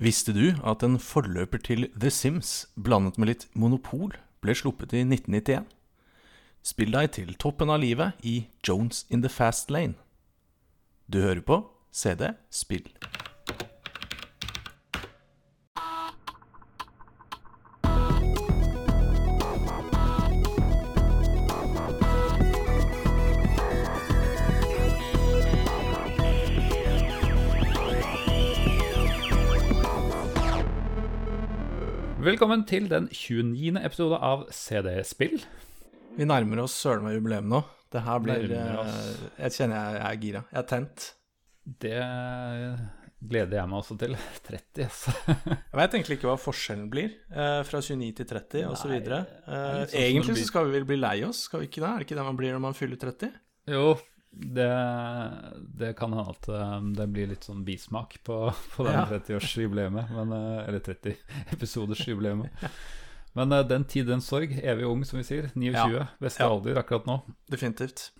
Visste du at en forløper til The Sims blandet med litt Monopol ble sluppet i 1991? Spill deg til toppen av livet i Jones in the Fast Lane. Du hører på CD Spill. Velkommen til den 29. episode av CD Spill. Vi nærmer oss søren meg jubileum nå. Det her blir eh, Jeg kjenner jeg, er gira. Jeg er tent. Det gleder jeg meg også til. 30, altså. Jeg veit egentlig ikke hva forskjellen blir eh, fra 29 til 30 osv. Eh, sånn egentlig så skal vi vel bli lei oss, skal vi ikke det? Er det ikke det man blir når man fyller 30? Jo, det, det kan hende at um, det blir litt sånn bismak på, på den Ja. 30-årsjubileet. men, eh, Eller 30-episoders-jubileet. Men eh, den tid, den sorg. Evig ung, som vi sier. 29. Beste Ja. alder akkurat nå. Definitivt.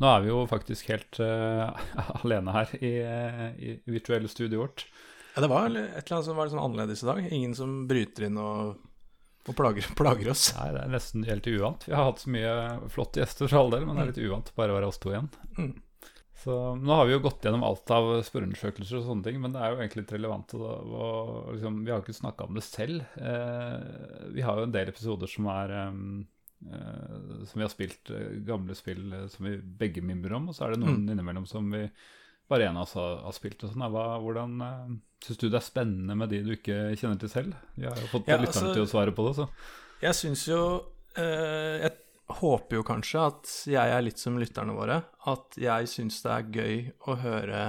Nå er vi jo faktisk helt uh, alene her i, eh, i virtuelle studioet vårt. Ja, det var et eller annet som var litt sånn annerledes i dag. Ingen som bryter inn og, og plager, plager oss. Nei, det er nesten helt uvant. Vi har hatt så mye flotte gjester for all del, men det er litt uvant bare å være oss to igjen. Mm. Så nå har vi jo gått gjennom alt av spørreundersøkelser og sånne ting, men det er jo egentlig litt relevant. Og, og liksom, vi har jo ikke snakka om det selv. Eh, vi har jo en del episoder som er eh, Som vi har spilt eh, gamle spill eh, som vi begge mimrer om, og så er det noen Mm. innimellom som vi bare en av oss har, har spilt. og sånn. Hvordan uh, Syns du det er spennende med de du ikke kjenner til selv? Vi har jo fått Ja, lytterne altså- til å svare på det, så. Jeg syns jo uh, Jeg håper jo kanskje at jeg er litt som lytterne våre. At jeg syns det er gøy å høre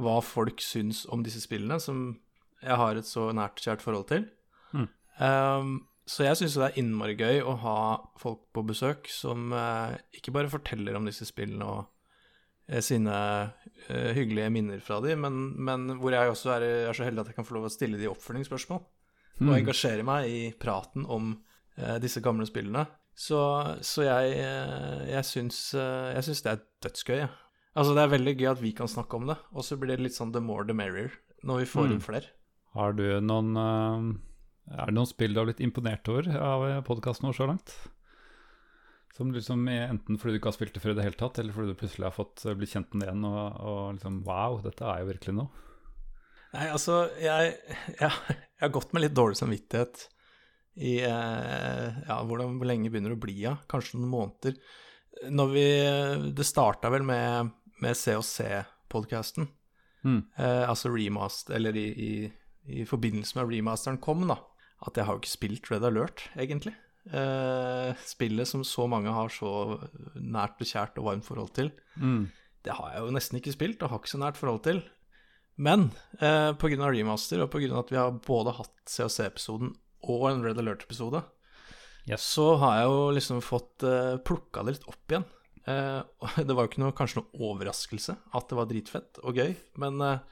hva folk syns om disse spillene, som jeg har et så nært kjært forhold til. Mm. Um, så jeg syns det er innmari gøy å ha folk på besøk som uh, ikke bare forteller om disse spillene og sine eh, hyggelige minner fra de, men, men hvor jeg også er, er så heldig at jeg kan få lov å stille de oppfølgingsspørsmål og Mm. engasjere meg i praten om uh, disse gamle spillene. Så, så jeg, uh, jeg, syns, jeg syns det er dødsgøy. Ja. Altså, det er veldig gøy at vi kan snakke om det, og så blir det litt sånn the more the merrier når vi får Mm. inn flere. Har du noen Er det noen spill du har blitt imponert over av podkasten vår så langt? Som liksom er enten fordi du ikke har spilt det før i det hele tatt, eller fordi du plutselig har fått bli blitt kjent med det igjen og, og liksom Wow, dette er jo virkelig noe. Nei, altså, jeg, jeg, jeg har gått med litt dårlig samvittighet i eh, ja, hvordan, hvor lenge begynner det å bli. Ja. Kanskje noen måneder. Når vi Det starta vel med, med COC-podkasten. Mm. Eh, altså remast, eller i, i, i forbindelse med remasteren kom, da. At jeg har jo ikke spilt Red Alert, egentlig. Eh, spillet som så mange har så nært og kjært og varmt forhold til. Mm. Det har jeg jo nesten ikke spilt, og har ikke så nært forhold til. Men eh, pga. remaster, og pga. at vi har både hatt COC-episoden og en Red Alert-episode, Yes. så har jeg jo liksom fått eh, plukka det litt opp igjen. Eh, det var jo ikke noe, kanskje noe overraskelse at det var dritfett og gøy, men eh,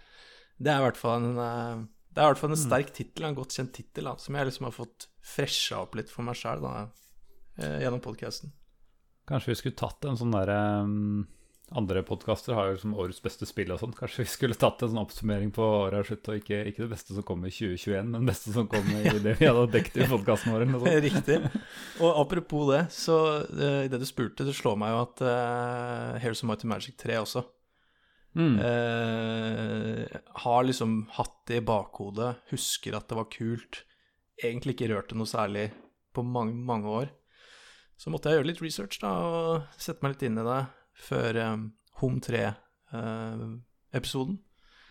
det er i hvert fall en eh, det er i hvert fall en sterk tittel, en godt kjent tittel, som jeg liksom har fått fresha opp litt for meg sjøl eh, gjennom podkasten. Kanskje vi skulle tatt en sånn derre um, Andre podkaster har jo liksom årets beste spill og sånn. Kanskje vi skulle tatt en sånn oppsummering på året og slutt, og ikke, ikke det beste som kom i 2021, men det beste som kom i det vi hadde dekket i podkasten vår. Riktig. Og apropos det, så uh, i det du spurte, det slår meg jo at uh, Heroes of Mighty Magic 3 også Mm. eh, har liksom hatt det i bakhodet, husker at det var kult, egentlig ikke rørt det noe særlig på mange, mange år. Så måtte jeg gjøre litt research da, og sette meg litt inn i det før um, Home 3-episoden.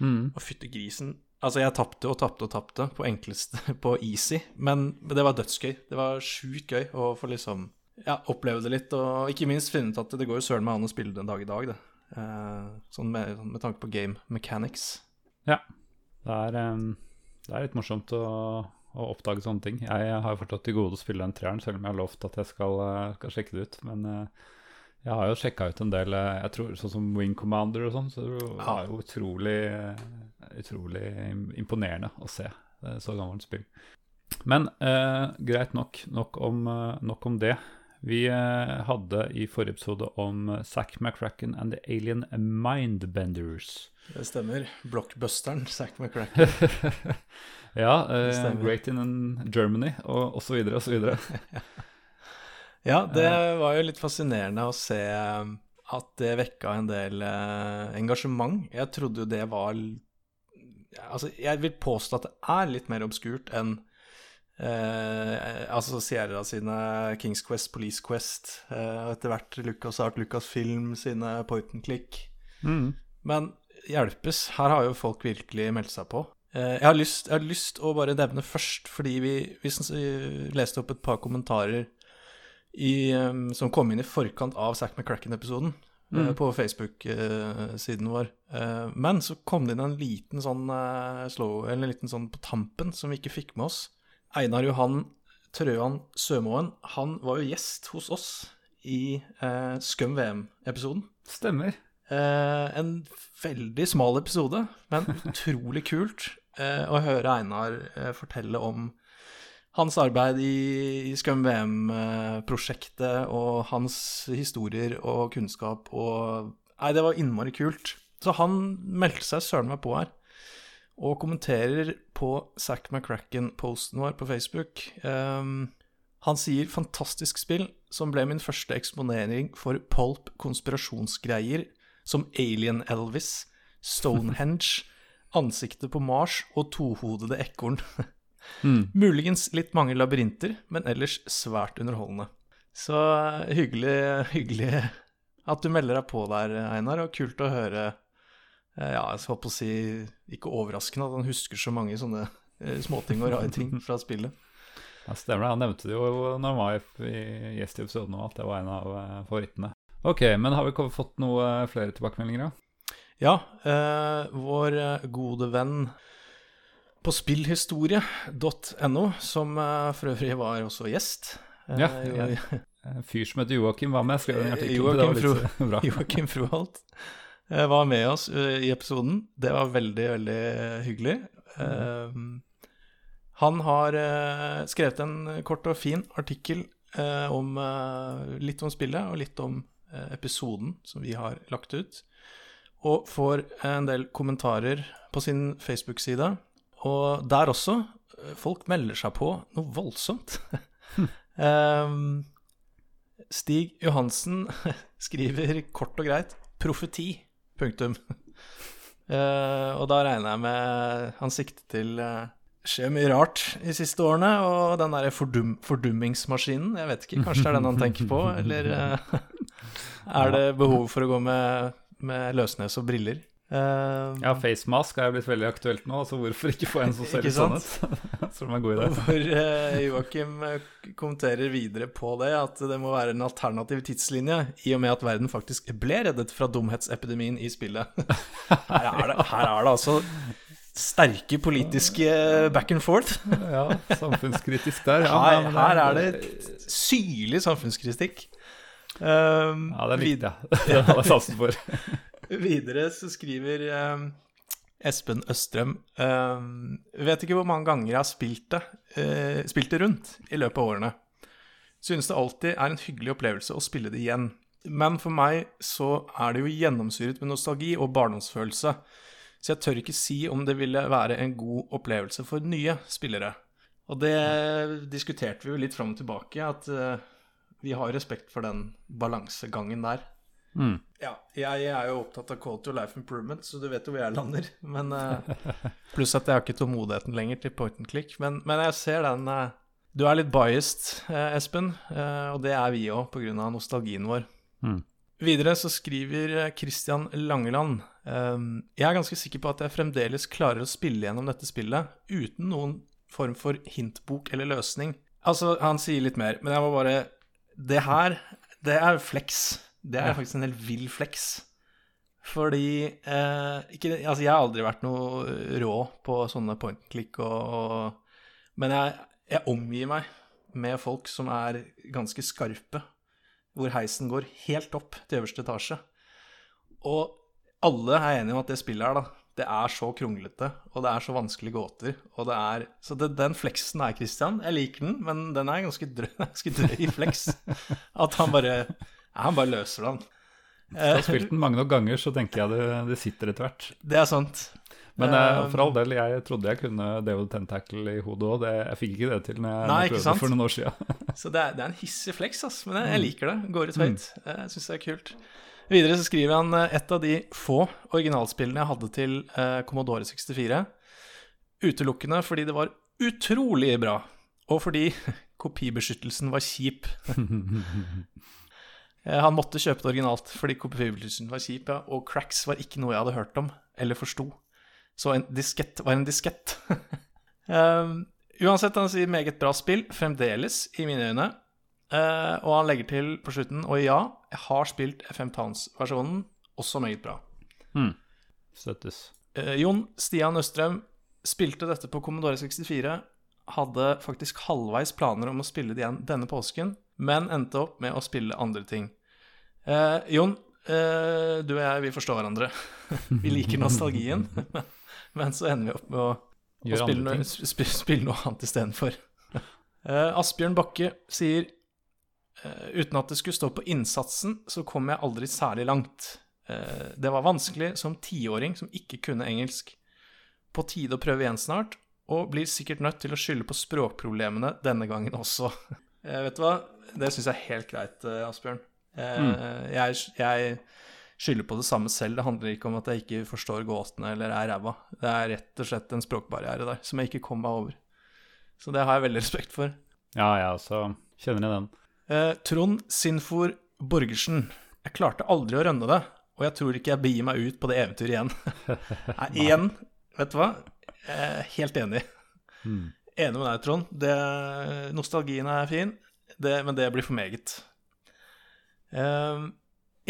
Mm. Og fytte grisen. Altså, jeg tapte og tapte og tapte på enkleste, på easy, men det var dødsgøy. Det var sjukt gøy å få liksom ja, oppleve det litt, og ikke minst finne ut at det går jo søren meg an å spille det en dag i dag, det. Eh, sånn med, med tanke på game mechanics. Ja. Det er, det er litt morsomt å, å oppdage sånne ting. Jeg har fortsatt til gode å spille den treeren, selv om jeg har lovt at jeg skal, uh, skal sjekke det ut. Men uh, jeg har jo sjekka ut en del, jeg tror sånn som Wing Commander og sånn, så det er jo utrolig, utrolig imponerende å se. Så gammelt spill. Men uh, greit nok. Nok om, nok om det. Vi uh, hadde i forrige episode om Zack McCracken and The Alien Mindbenders. Det stemmer. Blockbusteren, Zack McCracken. ja, Uh. Great in Germany, og, osv., videre. Ja, det var jo litt fascinerende å se eh, at det vekka en del eh, engasjement. Jeg trodde jo det var Altså, jeg vil påstå at det er litt mer obskurt enn eh, altså Sierra sine Kings Quest, Police Quest, eh, og etter hvert Lucas Art, Lucas Film sine Point and Click. Mm. Men hjelpes, her har jo folk virkelig meldt seg på. Eh, Jeg har lyst, jeg har lyst å bare nevne først, fordi vi, vi eh, leste opp et par kommentarer i, um, som kom inn i forkant av Zack McCracken-episoden eh, på Facebook-siden vår. Eh, Men så kom det inn en liten sånn eh, slow, eller en liten sånn på tampen som vi ikke fikk med oss. Einar Johan Trøan Sømoen, han var jo gjest hos oss i eh, Skum VM-episoden. Stemmer. Eh, en veldig smal episode, men utrolig kult eh, å høre Einar eh, fortelle om hans arbeid i, i Skum VM-prosjektet og hans historier og kunnskap og Nei, det var innmari kult. Så han meldte seg søren meg på her. Og kommenterer på Zack McCracken-posten vår på Facebook. Um, han sier 'fantastisk spill', som ble min første eksponering for pulp konspirasjonsgreier som Alien Elvis, Stonehenge, Ansiktet på Mars og Tohodede ekorn. Mm. Muligens litt mange labyrinter, men ellers svært underholdende. Så eh, hyggelig, hyggelig at du melder deg på der, Einar, og kult å høre Ja, jeg håper å si ikke overraskende at han husker så mange sånne eh, småting og rare ting fra spillet. Ja, stemmer det. Han nevnte det jo når han var i- gjest i episoden nå, at det var en av eh, favorittene. Ok, men har vi fått noe eh, flere tilbakemeldinger, da? Ja, eh, vår eh, gode venn på spillhistorie.no, som eh, for øvrig var også gjest eh, Ja. En fyr som heter Joakim var med, skrev en artikkel. Joakim litt. Joakim Froholt eh, var med oss eh, i episoden. Det var veldig, veldig hyggelig. Eh, han har eh, skrevet en kort og fin artikkel eh, om eh, litt om spillet og litt om eh, episoden som vi har lagt ut. Og får en del kommentarer på sin Facebook-side. Og der også. eh, Folk melder seg på noe voldsomt. Stig Johansen skriver kort og greit 'profeti'. Punktum. Uh, og da regner jeg med han sikter til uh, skjer mye rart de siste årene, og den derre fordum fordummingsmaskinen, jeg vet ikke, kanskje det er den han tenker på, eller uh, er det behov for å gå med, med løsnes og briller? Eh, Ja, facemask er blitt veldig aktuelt nå, så hvorfor ikke få en som ser litt sånn ut? Som er god idé. Hvor uh, Joakim eh, kommenterer videre på det, at det må være en alternativ tidslinje, i og med at verden faktisk ble reddet fra dumhetsepidemien i spillet. Her er det, her er det altså sterke politiske back and forth. Ja, samfunnskritisk der. Ja, Her, her er det syrlig samfunnskritikk. Um, Ja, det likte jeg. Det hadde jeg sansen for. Videre så skriver eh, Espen Østrøm eh, Vet ikke hvor mange ganger jeg har spilt det, eh, spilt det rundt i løpet av årene. Synes det alltid er en hyggelig opplevelse å spille det igjen. Men for meg så er det jo gjennomsyret med nostalgi og barndomsfølelse. Så jeg tør ikke si om det ville være en god opplevelse for nye spillere. Og det diskuterte vi jo litt fram og tilbake, at eh, vi har respekt for den balansegangen der. Mm. Ja, jeg er jo opptatt av quality of life improvement, så du vet jo hvor jeg lander. Men uh, Pluss at jeg har ikke tålmodigheten lenger til point and click. Men, men jeg ser den uh, Du er litt biased, uh, Espen, og det er vi òg, pga. nostalgien vår. Mm. Videre så skriver Christian Langeland Jeg er ganske sikker på at jeg fremdeles klarer å spille gjennom dette spillet uten noen form for hintbok eller løsning. Altså, han sier litt mer, men jeg må bare Det her, det er flex. Det er Ja. faktisk en helt vill flex. Fordi eh, ikke, Altså, jeg har aldri vært noe rå på sånne point click og, og Men jeg, jeg omgir meg med folk som er ganske skarpe hvor heisen går helt opp til øverste etasje. Og alle er enige om at det spillet her, da, det er så kronglete, og det er så vanskelige gåter, og det er Så det, den fleksen er Christian. Jeg liker den, men den er ganske drøy, ganske drøy flex. At han bare Han bare løser den. Jeg har spilt den mange nok ganger, så tenker jeg det, det sitter etter hvert. Det er sant. Men eh, Um, for all del, jeg trodde jeg kunne Devil Tentacle i hodet òg. Jeg fikk ikke det til når jeg Nei, prøvde for noen år siden. Så det er, det er en hissig flex, ass. Men jeg, jeg liker det. Går ut høyt. Jeg syns det er kult. Videre så skriver han eh, et av de få originalspillene jeg hadde til eh, Commodore 64. Utelukkende fordi det var utrolig bra, og fordi kopibeskyttelsen var kjip. Eh, Han måtte kjøpe det originalt fordi kopibeskyttelsen var kjip, ja. Og cracks var ikke noe jeg hadde hørt om eller forsto. Så en diskett var en diskett. um, uansett, han sier meget bra spill, fremdeles, i mine øyne. Uh, og han legger til på slutten, og ja, jeg har spilt FM Towns-versjonen, også meget bra. Støttes. Uh, Jon Stian Østrøm spilte dette på Commodore 64. Hadde faktisk halvveis planer om å spille det igjen denne påsken, men endte opp med å spille andre ting. Eh, Jon, eh, du og jeg, vi forstår hverandre. vi liker nostalgien, men så ender vi opp med å, å spille, noe, sp spille noe annet istedenfor. Eh, Asbjørn Bakke sier eh, uten at det skulle stå på innsatsen, så kom jeg aldri særlig langt. Eh, Det var vanskelig som tiåring som ikke kunne engelsk. På tide å prøve igjen snart, og blir sikkert nødt til å skylde på språkproblemene denne gangen også. Eh, vet du hva? Det syns jeg er helt greit, Asbjørn. Eh, Jeg, jeg skylder på det samme selv. Det handler ikke om at jeg ikke forstår gåtene eller er ræva. Det er rett og slett en språkbarriere der som jeg ikke kom meg over. Så det har jeg veldig respekt for. Ja, jeg også kjenner i den. Eh, Trond Sinfor Borgersen. Jeg klarte aldri å rønne det, og jeg tror ikke jeg begir meg ut på det eventyret igjen. Nei, igjen, vet du hva? Eh, helt enig. Enig med deg, Trond. Det, nostalgien er fin, det, men det blir for meget. Eh,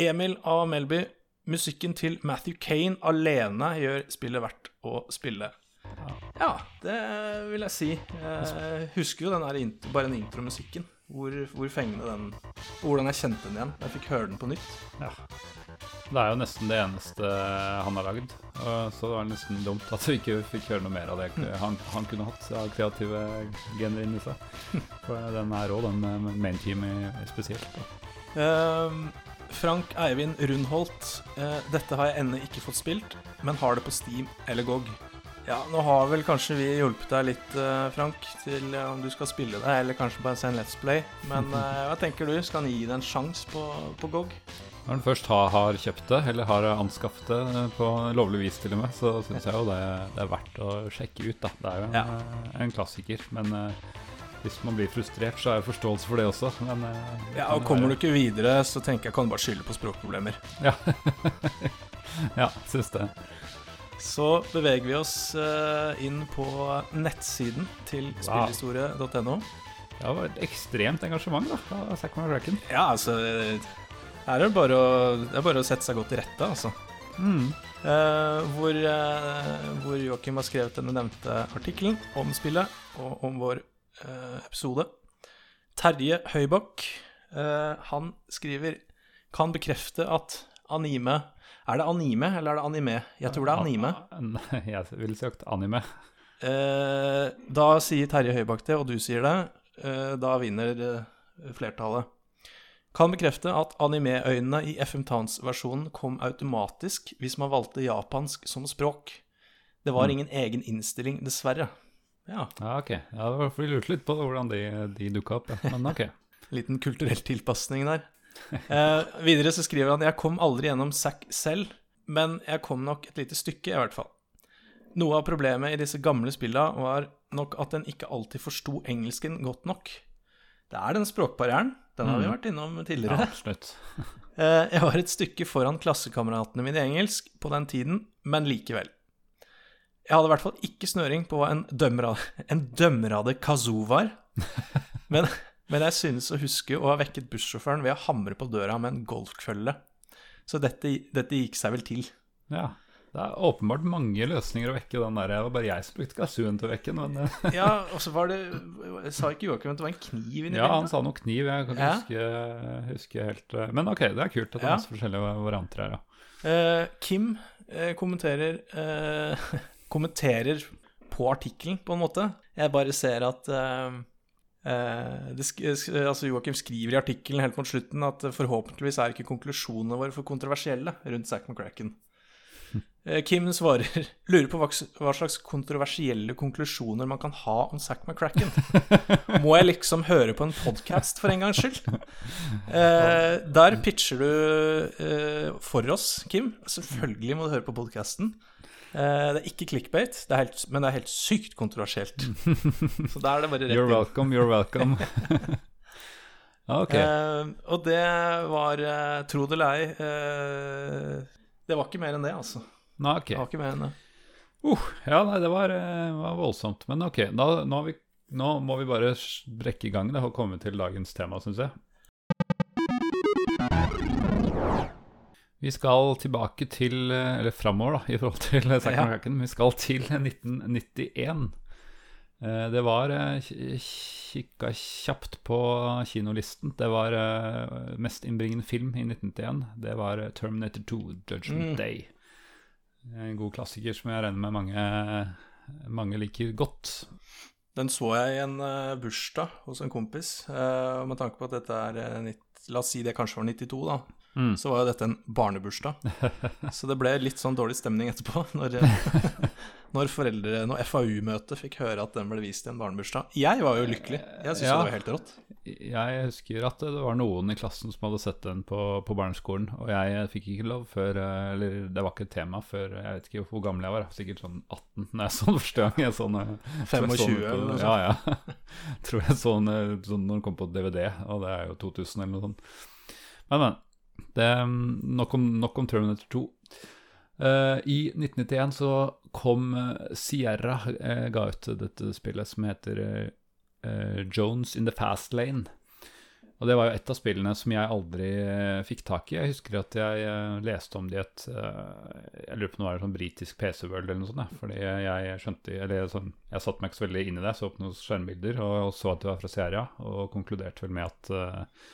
Emil A. Melby. Musikken til Matthew Kane alene gjør spillet verdt å spille. Ja, det vil jeg si. Jeg husker jo den der bare den intromusikken. Hvor, hvor fengende den hvordan jeg kjente den igjen. Jeg fikk høre den på nytt. Ja. Det er jo nesten det eneste han har lagd. Så det var nesten dumt at vi ikke fikk høre noe mer av det han, han kunne hatt av kreative gener inni seg. For den er rå, den med main team spesielt. Da. Ehm, Frank Eivind Rundholt. eh, dette har jeg ennå ikke fått spilt, men har det på Steam eller GOG. Ja, nå har vel kanskje vi hjulpet deg litt, eh, Frank, til eh, om du skal spille det, eller kanskje bare se en Let's Play. Men hva tenker du? Skal han gi det en sjanse på, på GOG? Når han først har, har kjøpt det, eller har anskaffet det på lovlig vis til og med, så syns jeg jo det, det er verdt å sjekke ut. da. Det er jo en, Ja. en klassiker. Men hvis man blir frustrert, så har jeg forståelse for det også. Men, eh, Ja, og Kommer du ikke videre, så tenker jeg kan du bare skylde på språkproblemer. Ja, ja syns det. Så beveger vi oss eh, inn på nettsiden til spillhistorie.no. Det var et ekstremt engasjement da, av McCracken. Ja, altså Her er det bare å, det bare å sette seg godt til rette, altså. Mm. Uh, hvor uh, hvor Joakim har skrevet denne nevnte artikkelen om spillet og om vår eh, episode. Terje Høybakk, eh, han skriver Kan bekrefte at anime Er det anime, eller er det anime? Jeg tror det er anime. Jeg ville sagt anime. Eh, da sier Terje Høybakk det, og du sier det. Eh, da vinner eh, flertallet. Kan bekrefte at anime-øynene i FM Towns-versjonen kom automatisk hvis man valgte japansk som språk. Det var ingen egen innstilling, dessverre. Ja, Ja, ok. Ja, det var fordi lurte litt på hvordan de, de dukka opp. Ja. Men ok. liten kulturell tilpasning der. Eh, videre så skriver han Jeg kom aldri gjennom Zack selv, men jeg kom nok et lite stykke, i hvert fall. Noe av problemet i disse gamle spilla var nok at en ikke alltid forsto engelsken godt nok. Det er den språkbarrieren. Den har vi vært innom Ja, tidligere. absolutt. Eh, Jeg var et stykke foran klassekameratene mine i engelsk på den tiden, men likevel. Jeg hadde i hvert fall ikke snøring på hva en dømmerade, en dømmerade kazoo var. Men, men jeg synes å huske å ha vekket bussjåføren ved å hamre på døra med en golfkølle. Så dette, dette gikk seg vel til. Ja. Det er åpenbart mange løsninger å vekke den der. Det var bare jeg som brukte kazooen til å vekke den. Eh, Ja, og så var det Sa ikke Joakim at det var en kniv inni ja, han sa noe kniv. Jeg kan ikke Ja. huske, huske helt eh, Men ok, det er kult at det er Ja. masse forskjellige varianter her, ja. Uh, Kim uh, kommenterer eh, Kommenterer på artikkelen, på en måte. Jeg bare ser at uh, uh, sk- altså Joakim skriver i artikkelen helt mot slutten at forhåpentligvis er ikke konklusjonene våre for kontroversielle rundt Zack McCracken. Uh, Kim svarer lurer på hva, hva slags kontroversielle konklusjoner man kan ha om Zack McCracken. Må jeg liksom høre på en podkast for en gangs skyld? Der pitcher du for oss, Kim. Selvfølgelig må du høre på podkasten. Eh, det er ikke clickbait, det er helt, men det er helt sykt kontroversielt. Så da er det bare rett You're welcome, you're welcome. Ok. Uh, og det var, eh, tro det eller ei uh, Det var ikke mer enn det, altså. Nei, ok. Det var ikke mer enn det. Uh, ja, nei, det var, var voldsomt. Men ok, da, nå, har vi, nå må vi bare brekke i gang det og komme til dagens tema, syns jeg. Vi skal tilbake til Eller framover, da, i forhold til Zack. McCracken. Vi skal til 1991. Eh, Det var eh, Kikka kjapt på kinolisten. Det var eh, mest innbringende film i 1991. Det var Terminator 2, Judgment Mm. Day. En god klassiker som jeg regner med mange, mange liker godt. Den så jeg i en bursdag hos en kompis. med tanke på at dette er La oss si det kanskje var 92, da. Mm. Så var jo dette en barnebursdag. Så det ble litt sånn dårlig stemning etterpå, når, når Når FAU-møtet fikk høre at den ble vist i en barnebursdag. Jeg var jo lykkelig. Jeg syntes Ja. det var helt rått. Jeg husker at det var noen i klassen som hadde sett den på, på barneskolen, og jeg fikk ikke lov før eh, Eller det var ikke et tema før Jeg vet ikke hvor gammel jeg var, sikkert sånn 18 når jeg så den første gang. Jeg sånn, den, eh, jeg så 25 den eller noe sånt. Ja, ja. Tror jeg så den eh, sånn når den kom på DVD, og det er jo 2000 eller noe sånt. Men, men. Det, nok, om, nok om Terminator 2. Uh, I 1991 så kom eh, Sierra uh, ga ut dette spillet som heter eh, eh, Jones in the Fast Lane. Og det var jo et av spillene som jeg aldri eh, fikk tak i. Jeg husker at jeg eh, leste om det i et eh, Jeg lurer på om det var en sånn britisk PC-world eller noe sånt. ja. Fordi jeg skjønte Eller sånn, jeg satte meg ikke så veldig inn i det. Så opp noen skjermbilder og, og så at det var fra Sierra, og konkluderte vel med at eh,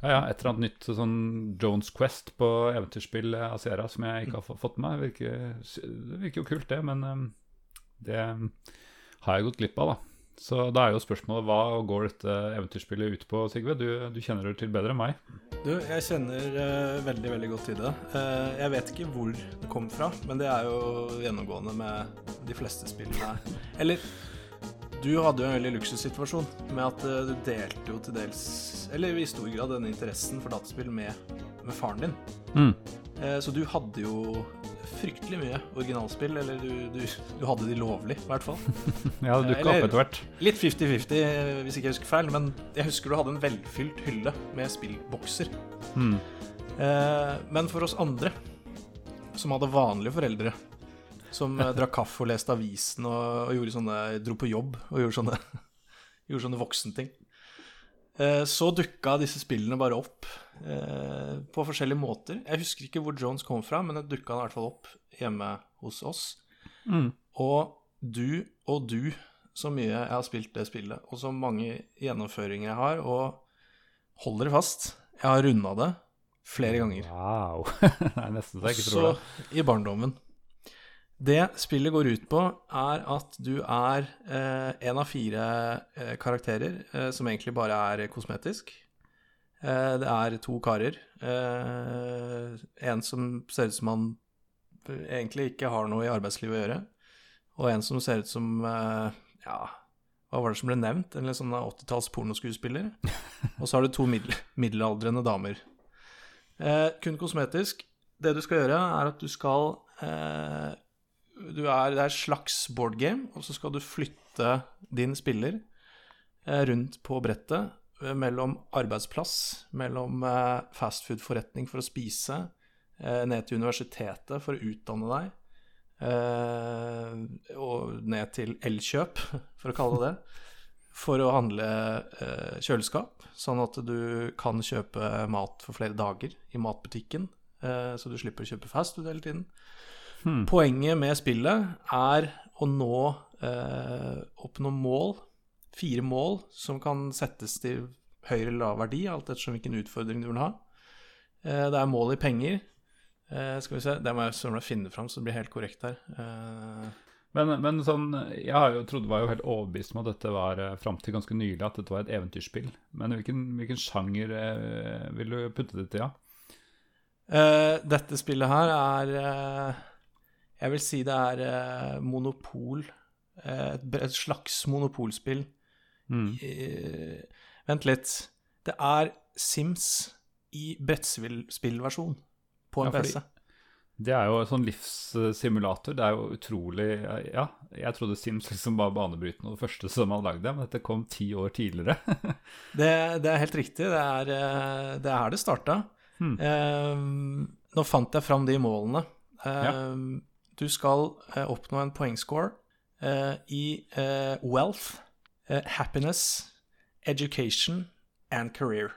ja, ja, et eller annet nytt sånn Jones Quest på eventyrspill av Sierra som jeg ikke har fått med meg. Det virker jo kult, det, men eh, det har jeg gått glipp av, da. Så da er jo spørsmålet hva går dette eventyrspillet ut på, Sigve? Du, du kjenner det til bedre enn meg. Du, jeg kjenner uh, veldig, veldig godt til det. Uh, jeg vet ikke hvor det kom fra, men det er jo gjennomgående med de fleste spillene. Eller du hadde jo en veldig luksussituasjon med at eh, du delte jo til dels, eller i stor grad, denne interessen for dataspill med, med faren din. Mm. Eh, så du hadde jo fryktelig mye originalspill, eller du, du, du hadde de lovlig, i hvert fall. Ja, det dukka opp etter hvert. Litt 50-50, eh, hvis ikke jeg husker feil, men jeg husker du hadde en velfylt hylle med spillbokser. Mm. Men for oss andre, som hadde vanlige foreldre, som eh, drakk kaffe og leste avisen og, og gjorde sånne, dro på jobb og gjorde sånne, gjorde sånne voksenting, eh, så dukka disse spillene bare opp eh, på forskjellige måter. Jeg husker ikke hvor Jones kom fra, men det dukka i hvert fall opp hjemme hos oss. Mm. Og du og du, så mye jeg har spilt det spillet, og så mange gjennomføringer jeg har, og hold dere fast, jeg har runda det flere ganger. Wow. det nesten så jeg ikke tror Så Også i barndommen. Det spillet går ut på, er at du er eh, en av fire eh, karakterer eh, som egentlig bare er kosmetisk. Eh, det er to karer. Eh, en som ser ut som han egentlig ikke har noe i arbeidslivet å gjøre, og en som ser ut som eh, Ja, hva var det som ble nevnt? En sånn 80-talls pornoskuespiller. Og så har du to middel middelaldrende damer. Eh, kun kosmetisk. Det du skal gjøre, er at du skal eh, du er, Det er et slags board game, og så skal du flytte din spiller eh, rundt på brettet eh, mellom arbeidsplass, mellom eh, fastfood-forretning for å spise, ned til universitetet for å utdanne deg, og ned til Elkjøp, for å kalle det det, for å handle kjøleskap, sånn at du kan kjøpe mat for flere dager i matbutikken, så du slipper å kjøpe fastfood hele tiden. Hmm. Poenget med spillet er å nå eh, oppnå mål, fire mål, som kan settes til høy eller lav verdi, alt ettersom hvilken utfordring du vil ha. Eh, det er mål i penger. Eh, skal vi se, det må jeg søren finne fram, så det blir helt korrekt her. Eh, Men, men sånn, jeg har jo trodde var jo helt overbevist om at dette var eh, fram til ganske nylig at dette var et eventyrspill. Men hvilken, hvilken sjanger eh, vil du putte det til? Ja? Eh, dette spillet her er eh, Jeg vil si det er eh, monopol. Eh, et, et slags monopolspill. Mm. Eh, vent litt. Det er Sims i brettspillversjon på en Ja, PC. Det er jo sånn livssimulator. Det er jo utrolig Ja, jeg trodde Sims liksom var banebrytende og det første som hadde lagd det, men dette kom ti år tidligere. Det, det er helt riktig. Det er, eh, det er her det starta. Hmm. Eh, nå fant jeg fram de målene. Ja. Du skal eh, oppnå en poengscore eh, i eh, wealth, happiness, education and career.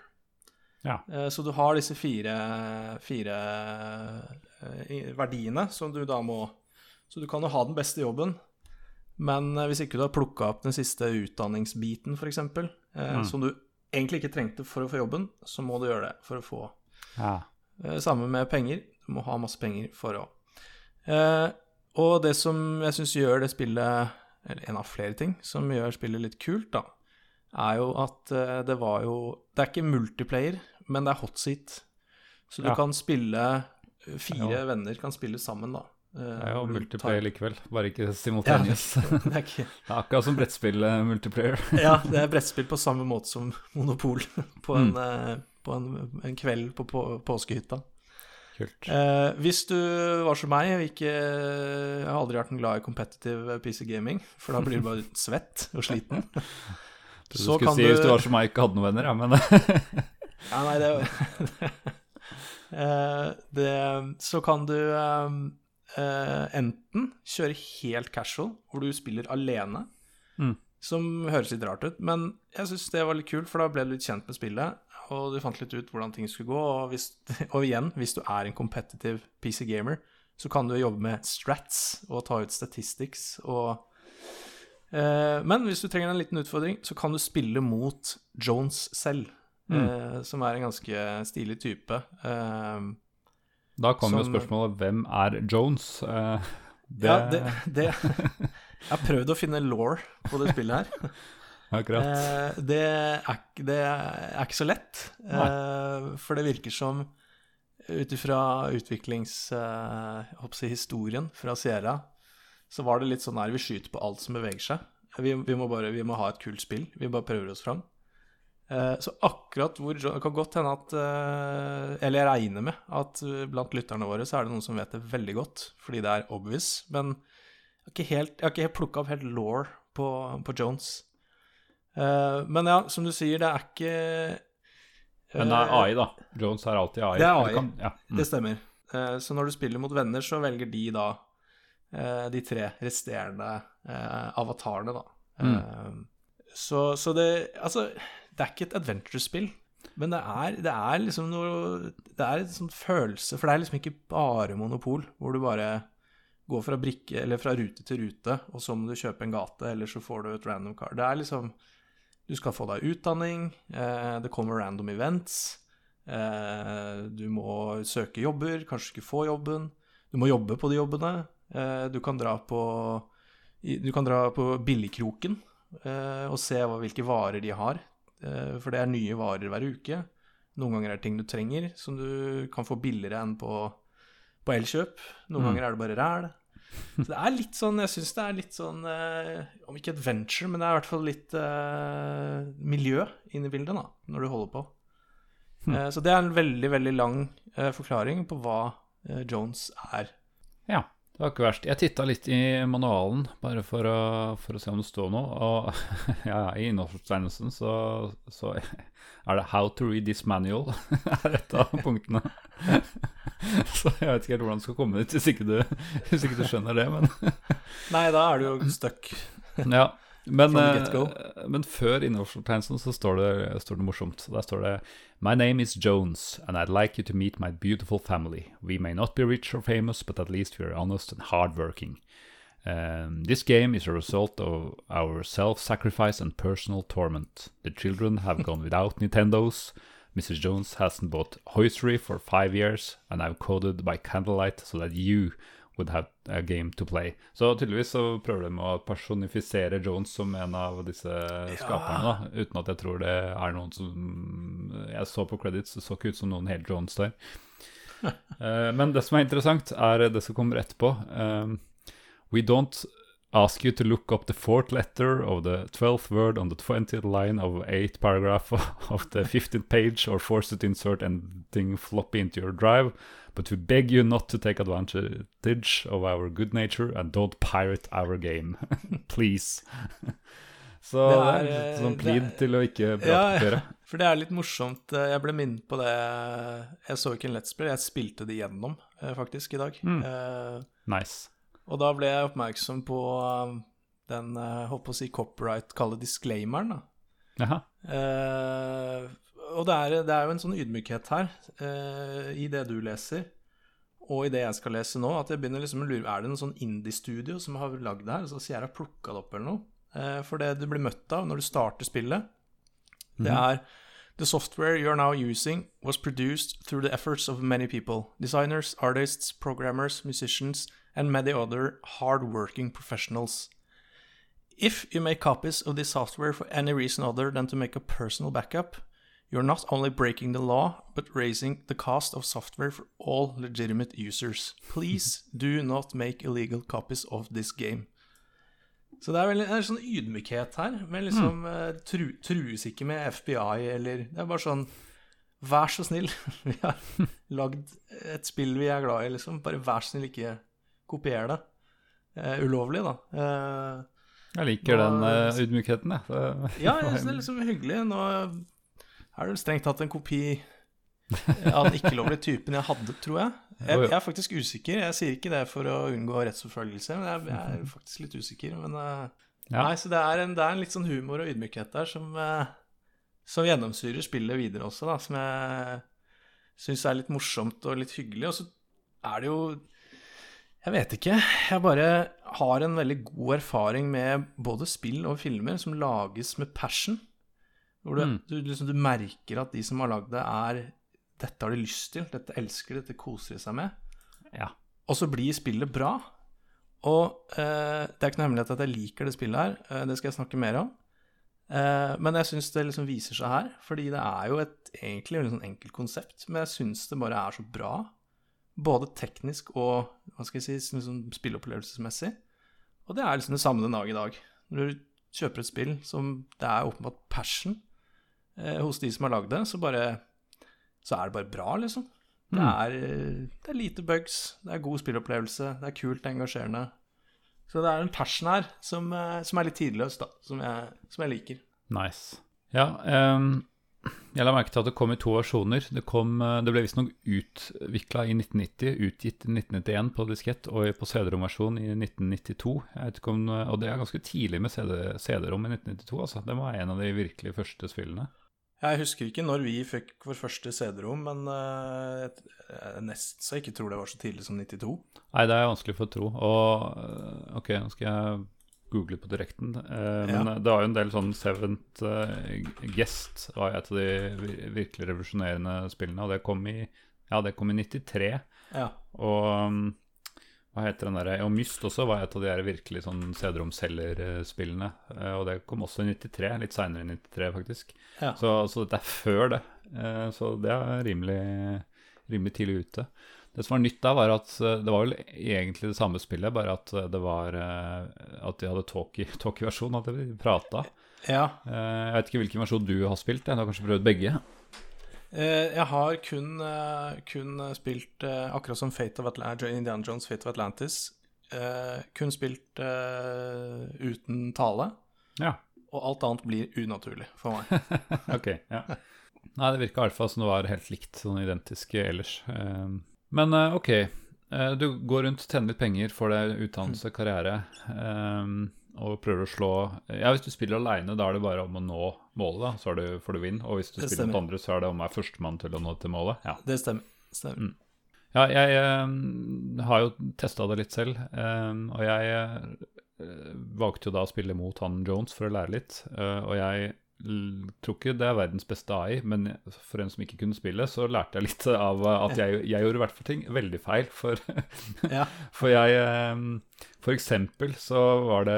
Ja. Eh, så du har disse fire, fire eh, verdiene som du da må Så du kan jo ha den beste jobben, men hvis ikke du har plukka opp den siste utdanningsbiten, f.eks., eh, Mm. som du egentlig ikke trengte for å få jobben, så må du gjøre det for å få Ja. Samme med penger. Du må ha masse penger for å Og det som jeg syns gjør det spillet Eller en av flere ting som gjør spillet litt kult, da, er jo at eh, det var jo Det er ikke multiplayer, men det er hot seat. Så du Ja. kan spille Fire Ja. venner kan spille sammen, da. Eh, Det er jo multiplayer likevel, bare ikke simultaneous. Det er ikke Det er akkurat som brettspill-multiplayer. Ja, det er brettspill på samme måte som Monopol på en, Mm. eh, på en, en kveld på, på påskehytta. Kult. Eh, hvis du var som meg og ikke Jeg har aldri vært en glad i competitive PC gaming, for da blir du bare svett og sliten. Du skulle si hvis du var som meg ikke hadde noen venner, ja, men Ja, nei, det, eh, det Så kan du eh, eh, enten kjøre helt casual, hvor du spiller alene, Mm. som høres litt rart ut, men jeg syns det var litt kult, for da ble du litt kjent med spillet, og du fant litt ut hvordan ting skulle gå, og, hvis, og igjen, hvis du er en competitive PC gamer, så kan du jobbe med strats og ta ut statistics og eh, Men hvis du trenger en liten utfordring, så kan du spille mot Jones selv, Mm. eh, som er en ganske stilig type. Eh, da kommer jo spørsmålet hvem er Jones? Eh, det, Ja, det, det Jeg har prøvd å finne law på det spillet her. Akkurat. Eh, det, er, det er ikke så lett, eh, for det virker som ut ifra utviklingshistorien fra Sierra, så var det litt sånn her vi skyter på alt som beveger seg. Vi, vi, må bare, vi må ha et kult spill. Vi bare prøver oss fram. Eh, så akkurat hvor Det kan godt hende at eh, Eller jeg regner med at eh, blant lytterne våre så er det noen som vet det veldig godt, fordi det er obvious. Men jeg har ikke helt, jeg har ikke helt plukka opp helt law på, på Jones. Eh, men ja, som du sier, det er ikke Men det er eh, AI, da. Jones er alltid AI. Det er AI. kan- ja. mm. Det stemmer. Eh, Så når du spiller mot venner, så velger de da eh, de tre resterende eh, avatarene, da. Mm. Eh, Så, så det Altså, det er ikke et adventure-spill, men det er, det er liksom noe Det er en sånn følelse For det er liksom ikke bare monopol, hvor du bare går fra brikke Eller fra rute til rute, og så må du kjøpe en gate, eller så får du et random car. Det er liksom Du skal få deg utdanning, eh, det kommer random events. Eh, du må søke jobber, kanskje ikke få jobben. Du må jobbe på de jobbene. Eh, du kan dra på Du kan dra på billigkroken eh, og se hvilke varer de har. Eh, for det er nye varer hver uke. Noen ganger er det ting du trenger, som du kan få billigere enn på, på Elkjøp. Noen Mm. ganger er det bare ræl. Så det er litt sånn Jeg syns det er litt sånn eh, Om ikke adventure, men det er i hvert fall litt eh, miljø inn i bildet, da, når du holder på. Hm. Eh, så det er en veldig, veldig lang eh, forklaring på hva eh, Jones er. Ja, det var ikke verst. Jeg titta litt i manualen, bare for å, for å se om det står noe. Og ja, i innholdsfortegnelsen så, så er det 'How to read this manual' er et av punktene. Så jeg vet ikke helt hvordan du skal komme dit hvis ikke du, hvis ikke du skjønner det, men Nei, da er du jo stuck. Ja, men, eh, men før innholdsfortegnelsen så står det, står det morsomt. Der står det My name is Jones, and I'd like you to meet my beautiful family. We may not be rich or famous, but at least we are honest and hardworking. Um, this game is a result of our self-sacrifice and personal torment. The children have gone without Nintendos. Mrs. Jones hasn't bought hosiery for five years, and I've coded by candlelight so that you would have a game to play. Så tydeligvis så prøver de å personifisere Jones som en av disse skaperne, da. Uten at jeg tror det er noen som Jeg så på credits, det så ikke ut som noen helt Jones der. Eh, men det som er interessant, er det som kommer etterpå. Um, we don't ask you to look up the fourth letter of the 12th word on the 20th line of 8th paragraph of the 15th page or force it to insert anything floppy into your drive, but we beg you not to take advantage of our good nature and don't pirate our game. Please. Så det er, det er sånn plid til å ikke brakkopiere. Ja, for det er litt morsomt. Jeg ble minnet på det Jeg så ikke en Let's Play, jeg spilte det gjennom eh, faktisk i dag. Mm. Uh, nice. Og da ble jeg oppmerksom på um, den, holdt på å si, copyright, kalle disclaimeren, da. Jaha. Uh, og det er, det er, jo en sånn ydmykhet her eh, i det du leser, og i det jeg skal lese nå, at jeg begynner liksom å lure Er det en sånn indie-studio som har lagd det her? Altså sier jeg har plukka det opp eller noe. Eh, for det du blir møtt av når du starter spillet, mm. det mhm. er The software you are now using was produced through the efforts of many people. Designers, artists, programmers, musicians, and many other hard-working professionals. If you make copies of this software for any reason other than to make a personal backup, you're not only breaking the law, but raising the cost of software for all legitimate users. Please do not make illegal copies of this game. Så det er vel en sånn ydmykhet her. Men liksom mm. uh, tru, trues ikke med FBI eller Det er bare sånn Vær så snill. vi har lagd et spill vi er glad i, liksom. Bare vær så snill, ikke kopiere det. Uh, ulovlig, da. Uh, jeg liker nå, den uh, ydmykheten, jeg. ja, jeg synes det er liksom hyggelig. Nå er det strengt tatt en kopi av den ikke-lovlige typen jeg hadde, tror jeg. jeg. jeg. er faktisk usikker. Jeg sier ikke det for å unngå rettsforfølgelse, men jeg, jeg er faktisk litt usikker. Men ja. Nei, så det er, en, det er, en, litt sånn humor og ydmykhet der som, som gjennomsyrer spillet videre også, da. Som jeg syns er litt morsomt og litt hyggelig. Og så er det jo jeg vet ikke. Jeg bare har en veldig god erfaring med både spill og filmer som lages med passion. Hvor du, mm. du, liksom, du merker at de som har lagd det, er Dette har de lyst til, dette elsker de, dette koser de seg med. Ja. Og så blir spillet bra. Og eh, det er ikke noe hemmelighet at jeg liker det spillet her. Eh, det skal jeg snakke mer om. Eh, men jeg syns det liksom viser seg her, fordi det er jo et egentlig et sånn enkelt konsept. Men jeg syns det bare er så bra både teknisk og hva skal jeg si, liksom spilleopplevelsesmessig. Og det er liksom det samme den dag i dag. Når du kjøper et spill som det er åpenbart passion eh, hos de som har lagd det, så bare Så er det bare bra, liksom. Det mm. er, det er lite bugs, det er god spillopplevelse, det er kult, engasjerende. Så det er en passion her som, eh, som er litt tidløs, da, som jeg, som jeg liker. Nice. Ja, um jeg la merke til at det kom i to versjoner. Det, kom, eh, det ble visstnok utvikla i 1990, utgitt i 1991 på diskett, og på CD-rom-versjon i 1992. Om, og det er ganske tidlig med CD-rom i 1992, altså. Det var en av de virkelig første spillene. Jeg husker ikke når vi fikk vår første CD-rom, men uh, nesten så jeg ikke tror det var så tidlig som 92. Nei, det er vanskelig for å tro. Og eh, ok, nå skal jeg google på direkten. Eh, men ja. det var jo en del sånn Seventh uh, Guest var et av de virkelig revolusjonerende spillene, og det kom i, ja, det kom i 93. Ja. Og um, hva heter den derre Og Myst også var et av de her virkelig sånn CD-rom-selgerspillene. Uh, og det kom også i 93, litt seinere i 93, faktisk. Ja. Så, så, dette er før det. Uh, så det er rimelig, rimelig tidlig ute. Det som var nytt da, var at eh, det var vel egentlig det samme spillet, bare at eh, det var eh, At de hadde talkie-versjon, at de prata. Ja. Jeg vet ikke hvilken versjon du har spilt. Du har kanskje prøvd begge? Jeg har kun, kun spilt, akkurat som Fate of Atlantis, Indiana Jones' Fate of Atlantis, kun spilt uten tale. Ja. Og alt annet blir unaturlig for meg. ok, ja. Nei, det virka i hvert fall som det var helt likt, sånn identisk ellers. Men uh, ok, uh, du går rundt, tjener litt penger, får deg utdannelse, karriere, og prøver å slå Ja, hvis du spiller aleine, da er det bare om å nå målet, da, så du, får du vinn. Og hvis du det spiller mot andre, så er det om å være førstemann til å nå til målet. Ja. Det stemmer. stemmer. Mm. Ja, jeg um, har jo testa det litt selv, um, og jeg uh, valgte jo da å spille mot han Jones for å lære litt. og jeg tror ikke det er verdens beste AI, men for en som ikke kunne spille, så lærte jeg litt av at jeg, jeg gjorde i hvert fall ting veldig feil. For, Ja. for jeg eh, For eksempel så var det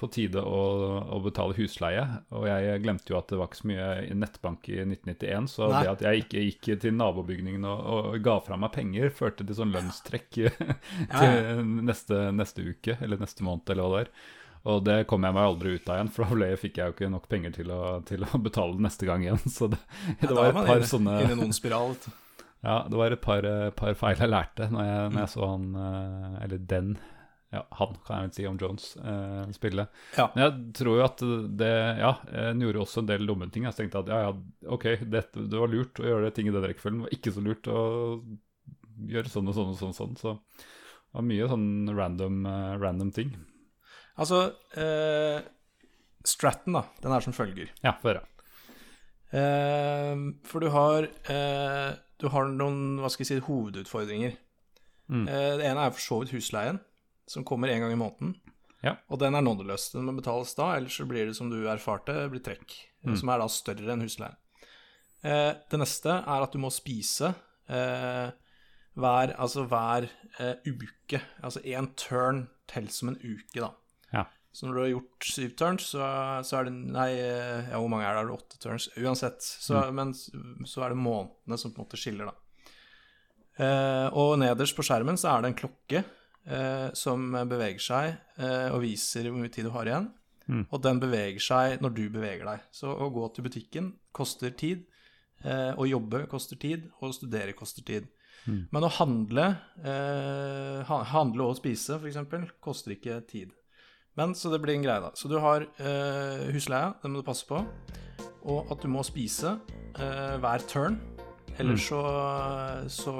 på tide å, å betale husleie, og jeg glemte jo at det var ikke så mye i nettbank i 1991, så Nei. det at jeg ikke gikk til nabobygningen og, og ga fra meg penger, førte til sånn lønnstrekk til neste, neste uke, eller neste måned, eller hva det er. Og det kom jeg meg aldri ut av igjen, for da ble, fikk jeg jo ikke nok penger til å, til å betale det neste gang igjen. Så det, det ja, var et par inne, sånne inne noen spiral. Ja, det var et par, eh, par feil jeg lærte når jeg, når jeg så han, eh, eller den, ja, han kan jeg vel si om Jones, eh, spille. Ja. Men jeg tror jo at det, ja, han gjorde også en del dumme ting. Jeg tenkte at ja, ja, ok, det, det var lurt å gjøre det ting i den rekkefølgen, det var ikke så lurt å gjøre sånn og sånn og sånn, sånn. så det var mye sånn random, eh, random ting. Altså, uh, Stratton, da, den er som følger. Ja, få høre. Uh, for du har, uh, du har noen hva skal jeg si, hovedutfordringer. Mm. Det ene er for så vidt husleien, som kommer en gang i måneden. Ja. Og den er nådeløs. Den må betales da, ellers så blir det som du erfarte, blir trekk. Mm. Som er da større enn husleien. Det neste er at du må spise hver, altså hver uke. Altså én turn telles som en uke, da. Så når du har gjort syv turns, så, så er det Nei, eh, ja, hvor mange er det? Er det åtte turns? Uansett. Så, Mm. Men så er det månedene som på en måte skiller, da. Eh, og nederst på skjermen så er det en klokke eh, som beveger seg og viser hvor mye tid du har igjen. Mm. Og den beveger seg når du beveger deg. Så å gå til butikken koster tid. Eh, å jobbe koster tid, og å studere koster tid. Mm. Men å handle, eh, handle og spise, f.eks., koster ikke tid. Men så det blir en greie, da. Så du har eh, husleia, den må du passe på. Og at du må spise eh, hver turn. Ellers så, så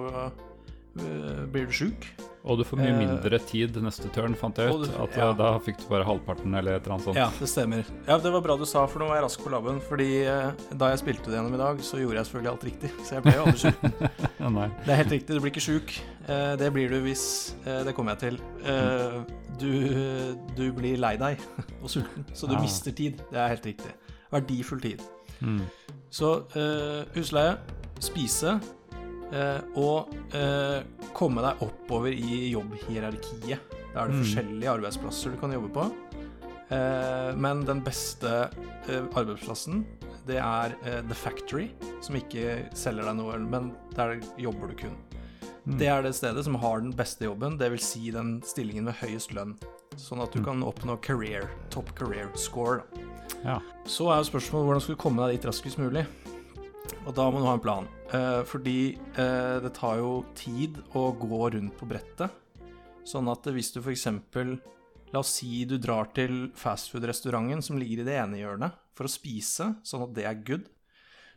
uh, blir du sjuk. Og du får mye Eh, mindre tid neste turn, fant jeg ut. du- At ja. eh, Da fikk du bare halvparten eller et eller annet sånt. Ja, det stemmer. Ja, Det var bra du sa, for nå var jeg rask på labben. Fordi eh, da jeg spilte det gjennom i dag, så gjorde jeg selvfølgelig alt riktig. Så jeg ble jo aldri sjuk. Ja. Det er helt riktig, du blir ikke sjuk. Det blir du hvis Det kommer jeg til. Du, du blir lei deg og sulten, så du ja. mister tid. Det er helt riktig. Verdifull tid. Mm. Så husleie, spise og eh, komme deg oppover i jobbhierarkiet. Da er det Mm. forskjellige arbeidsplasser du kan jobbe på. Eh, men den beste eh, arbeidsplassen, det er eh, The Factory, som ikke selger deg noe, men der jobber du kun. Mm. Det er det stedet som har den beste jobben, dvs. Si den stillingen med høyest lønn. Sånn at du Mm. kan oppnå career, top career score. Ja. Så er jo spørsmålet hvordan skal du komme deg dit raskest mulig. Og da må du ha en plan. Eh, fordi eh, det tar jo tid å gå rundt på brettet. Sånn at hvis du f.eks. La oss si du drar til fastfood-restauranten som ligger i det ene hjørnet, for å spise, sånn at det er good.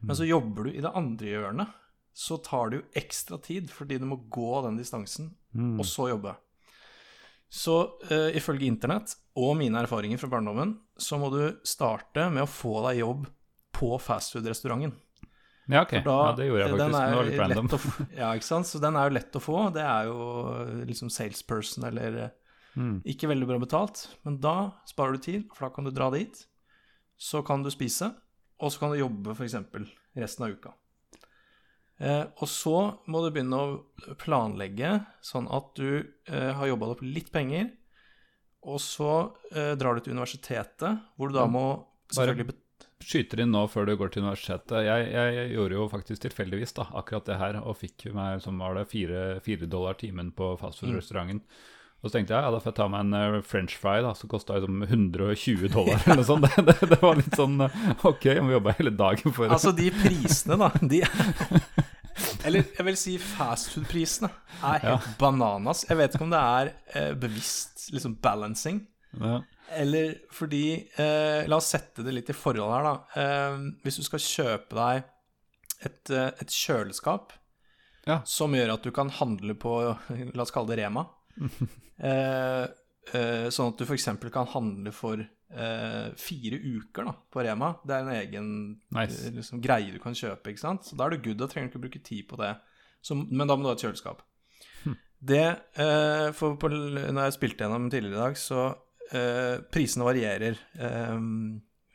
Men så jobber du i det andre hjørnet, så tar det jo ekstra tid fordi du må gå den distansen Mm. og så jobbe. Så eh, ifølge internett og mine erfaringer fra barndommen, så må du starte med å få deg jobb på fastfood-restauranten. Ja, ok. Da- ja, det gjorde jeg faktisk. Det litt er random. å Ja, ikke sant. Så den er jo lett å få. Det er jo eh, liksom salesperson eller eh, Mm. ikke veldig bra betalt. Men da sparer du tid, for da kan du dra dit. Så kan du spise, og så kan du jobbe f.eks. resten av uka. Eh, og så må du begynne å planlegge sånn at du eh, har jobba opp litt penger, og så eh, drar du til universitetet, hvor du da må selvfølgelig bet Skyter inn nå før du går til universitetet. Jeg, jeg gjorde jo faktisk tilfeldigvis da, akkurat det her, og fikk meg som var det fire, fire dollar timen på fastfood-restauranten. Og så tenkte jeg ja, da får jeg ta meg en eh, french fry, da, som kosta liksom 120 dollar eller noe sånt. Det, det, det var litt sånn eh, Ok, jeg må jobbe hele dagen for Altså, de prisene, da, de Eller jeg vil si fastfood-prisene er helt bananas. Jeg vet ikke om det er eh, bevisst liksom balancing, ja. Eller fordi eh, La oss sette det litt i forhold her, da. Eh, hvis du skal kjøpe deg et, eh, et kjøleskap Ja. som gjør at du kan handle på La oss kalle det Rema. eh, eh, sånn at du f.eks. kan handle for eh, fire uker da, på Rema. Det er en egen Nice. liksom, greie du kan kjøpe. ikke sant? Så Da er du good, da trenger du ikke bruke tid på det. Så, men da må du ha et kjøleskap. Det eh, For på, når jeg spilte gjennom tidligere i dag, så prisene varierer eh,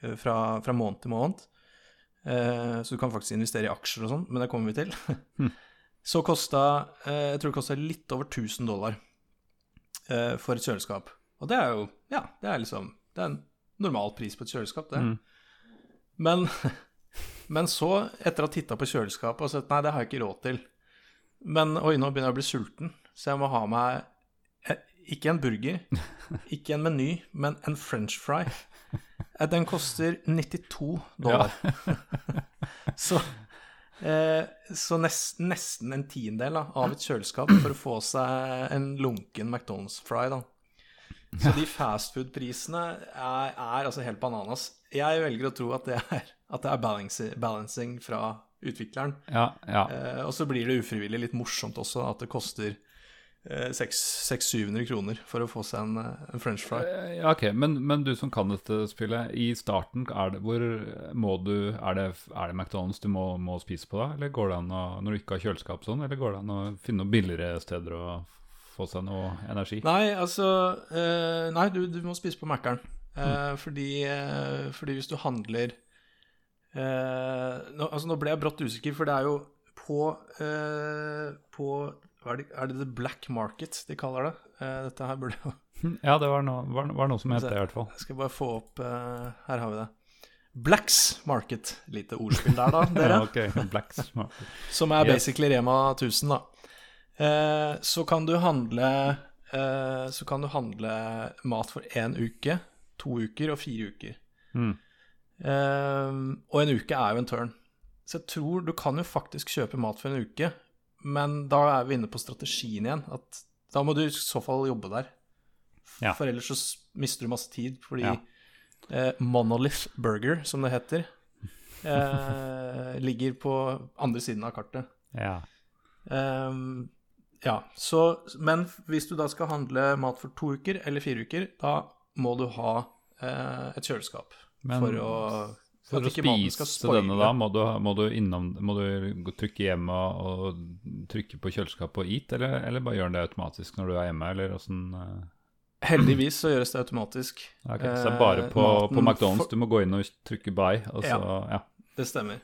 eh, fra, fra måned til måned. Eh, så du kan faktisk investere i aksjer og sånn, men det kommer vi til. Så kosta eh, Jeg tror det kosta litt over 1000 dollar eh, for et kjøleskap. Og det er jo Ja, det er liksom Det er en normal pris på et kjøleskap, det. Men, men så, etter å ha titta på kjøleskapet og sett Nei, det har jeg ikke råd til. Men oi, nå begynner jeg å bli sulten, så jeg må ha meg eh, ikke en burger, ikke en meny, men en french fry. Eh, Den koster 92 dollar. så eh, så nest, nesten en tiendedel da, av et kjøleskap for å få seg en lunken McDonald's-fry, da. Så de fastfood-prisene er, er altså helt bananas. Jeg velger å tro at det er, at det er balancing, balancing fra utvikleren. Ja, ja. Eh, og så blir det ufrivillig litt morsomt også at det koster 600-700 kroner for å få seg en, eh, en french fry. Eh, Ja, ok, men, men du som kan dette spillet, i starten, er det, hvor må du Er det, er det McDonald's du må, må spise på da? Eller går det an å, når du ikke har kjøleskap sånn, eller går det an å finne noen billigere steder å få seg noe energi? Nei, altså eh, Nei, du, du må spise på Mækkern. Eh, fordi, eh, fordi hvis du handler eh, nå, altså, nå ble jeg brått usikker, for det er jo på, eh, på er, det, er det The Black Market de kaller det? Eh, dette her burde jo Ja, det var noe, var, var noe som het det, i hvert fall. Jeg skal bare få opp eh, Her har vi det. Blacks Market. Lite ordspill der, da, dere. Ja, Blacks. Som er basically Rema 1000, da. Eh, så kan du handle eh, Så kan du handle mat for én uke, to uker og fire uker. Mm. Eh, og en uke er jo en turn. Så jeg tror du kan jo faktisk kjøpe mat for en uke, men da er vi inne på strategien igjen. At da må du i så fall jobbe der. Ja. For ellers så mister du masse tid, fordi Ja. eh, Monolith Burger, som det heter, eh, ligger på andre siden av kartet. Ja. Um, ja, så Men hvis du da skal handle mat for to uker eller fire uker, da må du ha eh, et kjøleskap Men for å For å spise denne, da, må du, må du, innom, må du trykke hjemme og, og trykke på kjøleskapet og eat, eller, eller bare gjør den det automatisk når du er hjemme, eller åssen eh, Heldigvis så gjøres det automatisk. Okay, Så det er bare Eh, på, eh, på McDonald's for- du må gå inn og trykke buy, og så ja. Det stemmer.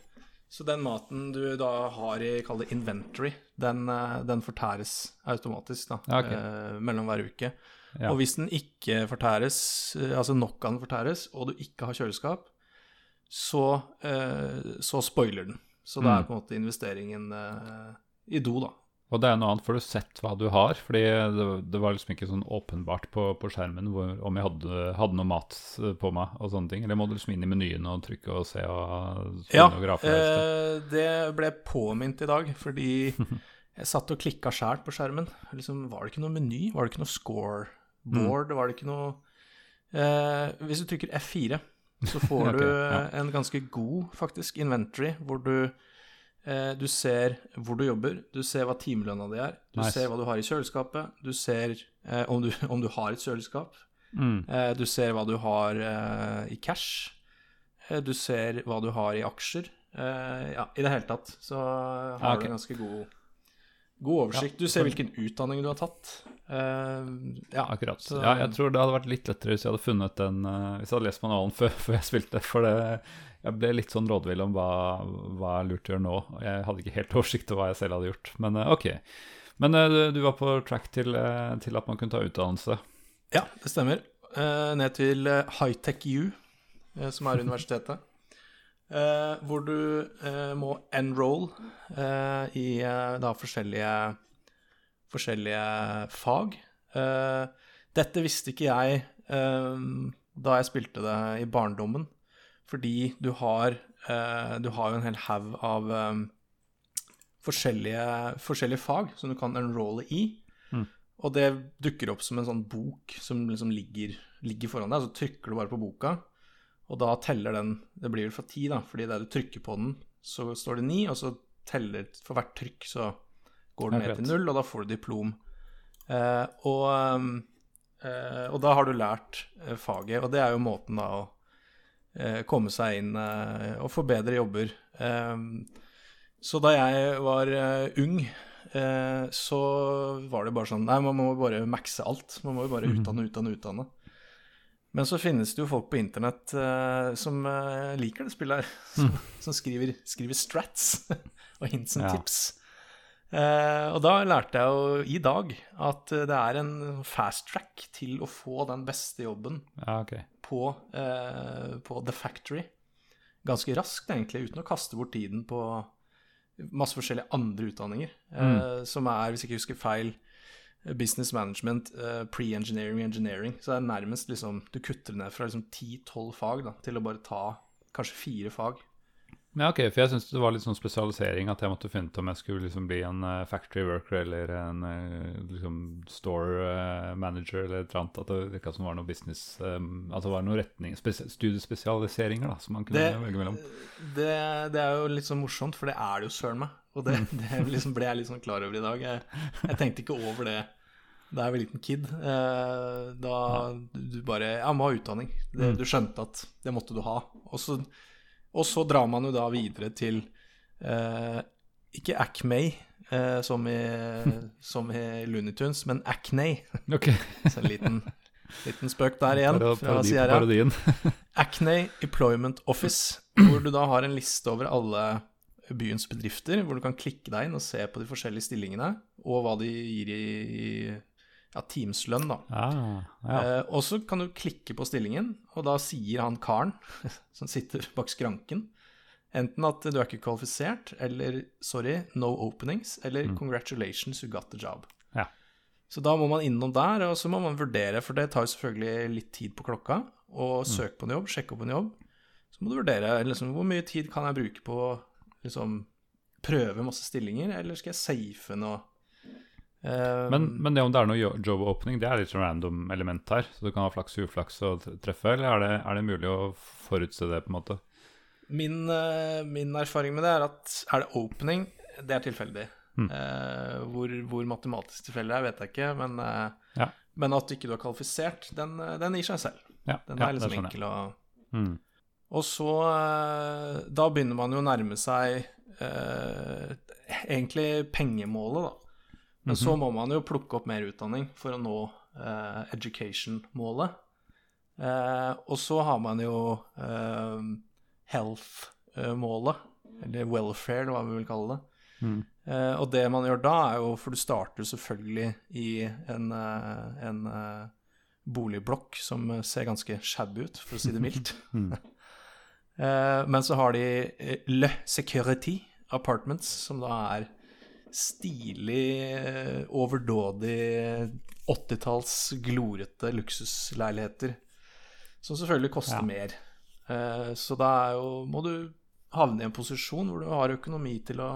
Så den maten du da har i kall det inventory, den, eh, den fortæres automatisk da, okay. eh, mellom hver uke. Ja. Og hvis den ikke fortæres, eh, altså nok av den fortæres, og du ikke har kjøleskap, så, eh, så spoiler den. Så det er Mm. på en måte investeringen eh, i do, da. Og det er noe annet, for du sett hva du har? Fordi det, det var liksom ikke sånn åpenbart på, på skjermen hvor, om jeg hadde, hadde noe mat eh, på meg og sånne ting. Eller må du liksom inn i menyen og trykke og se og Ja, eh, det ble påminnet i dag, fordi jeg satt og klikka sjæl på skjermen. Liksom, var det ikke noe meny? Var det ikke noe scoreboard? Mm. Var det ikke noe eh, Hvis du trykker F4, så får okay, du ja. eh, en ganske god, faktisk, inventory, hvor du eh, du ser hvor du jobber, du ser hva timelønna di er, du Nice. ser hva du har i kjøleskapet, du ser eh, om, du, om du har et kjøleskap, Mm. Eh, du ser hva du har eh, i cash. Eh, du ser hva du har i aksjer. Eh, ja, i det hele tatt så har okay. du en ganske god, god oversikt. Du ser hvilken utdanning du har tatt. Uh, ja, Akkurat. så- ja, jeg tror det hadde vært litt lettere hvis jeg hadde funnet den uh, Hvis jeg hadde lest manualen før, før jeg spilte. For det, jeg ble litt sånn rådvill om hva, hva er lurt å gjøre nå. Jeg hadde ikke helt oversikt over hva jeg selv hadde gjort. Men uh, ok. Men du- var på track til, til at man kunne ta utdannelse. ja, det stemmer. Ned til Hightech U, som er universitetet. Eh, hvor du eh, må enroll eh, i da forskjellige, forskjellige fag. Eh, dette visste ikke jeg da jeg spilte det i barndommen, fordi du har, eh, du har jo en hel haug av eh, forskjellige, forskjellige fag som du kan enrolle i. Og det dukker opp som en sånn bok som liksom ligger, ligger foran deg. Så trykker du bare på boka, og da teller den Det blir vel fra ti, da, fordi det du trykker på den, så står det ni, og så teller for hvert trykk så går den ned til null, og da får du diplom. Eh, og, ehm, eh, og da har du lært eh, faget, og det er jo måten da å eh, komme seg inn eh, og få bedre jobber. Så da jeg var eh, ung, eh, så var det bare sånn Nei, man må bare makse alt. Man må jo bare utdanne, utdanne, utdanne. Men så finnes det jo folk på internett uh, som uh, liker det spillet her. Som, som skriver, skriver strats og hints and Ja. tips. Uh, og da lærte jeg jo i dag at det er en fast track til å få den beste jobben Ja, okay. på, på The Factory. Ganske raskt, egentlig, uten å kaste bort tiden på masse forskjellige andre utdanninger. Eh, som er, hvis jeg ikke husker feil, business management, uh, pre-engineering, engineering. Så det er nærmest liksom Du kutter ned fra liksom 10-12 fag da, til å bare ta kanskje fire fag. Ja, ok, for jeg syns det var litt sånn spesialisering at jeg måtte finne ut om jeg skulle liksom bli en uh, factory worker eller en uh, liksom store manager eller et eller annet. At det virka som det var noe business um, At det var noen retning, studiespesialiseringer da, som man kunne Det- velge mellom. Det, det er jo litt sånn morsomt, for det er det jo søren meg. Og det, det liksom ble jeg litt sånn klar over i dag. Jeg, jeg tenkte ikke over det da jeg var liten kid. Eh, da du bare Ja, må ha utdanning. Det, du skjønte at det måtte du ha. Og så, og så drar man jo da videre til eh, Ikke Acme, eh, som, i, som i Looney Tunes, men Acne. Ok, Så en liten, liten spøk der igjen Parodi- på Sierra. parodien. Acne Employment Office, hvor du da har en liste over alle byens bedrifter, hvor du kan klikke deg inn og se på de forskjellige stillingene, og hva de gir i ja, teamslønn, da. Ah, ja. Eh, og så kan du klikke på stillingen, og da sier han karen som sitter bak skranken, enten at du er ikke kvalifisert, eller sorry, no openings, eller congratulations, you got the job. Ja. Så da må man innom der, og så må man vurdere, for det tar jo selvfølgelig litt tid på klokka, og søke på en jobb, sjekke opp en jobb. Så må du vurdere liksom, hvor mye tid kan jeg bruke på liksom, prøve masse stillinger, eller skal jeg safe noe? Um, Men, men det om det er noe job opening, det er litt sånn random element her. Så du kan ha flaks og uflaks og treffe, eller er det, er det mulig å forutse det, på en måte? Min, eh, min erfaring med det er at er det opening, det er tilfeldig. Mm. Uh, hvor, hvor matematisk tilfeldig det er, vet jeg ikke, men, uh, Ja. men at ikke du er kvalifisert, den, den gir seg selv. Ja, Den er ja, liksom skjønner enkel å Mm. Og så eh, Da begynner man jo å nærme seg eh, egentlig pengemålet, da. Men så må man jo plukke opp mer utdanning for å nå eh, education-målet. Eh, og så har man jo eh, health-målet, eller welfare, eller hva vi vil kalle det. Mm. Eh, og det man gjør da, er jo For du starter selvfølgelig i en, en boligblokk som ser ganske shabby ut, for å si det mildt. Eh, men så har de eh, Le Security Apartments, som da er stilig, eh, overdådig 80-talls glorete luksusleiligheter. Som selvfølgelig koster Ja. mer. Så da er jo, må du havne i en posisjon hvor du har økonomi til å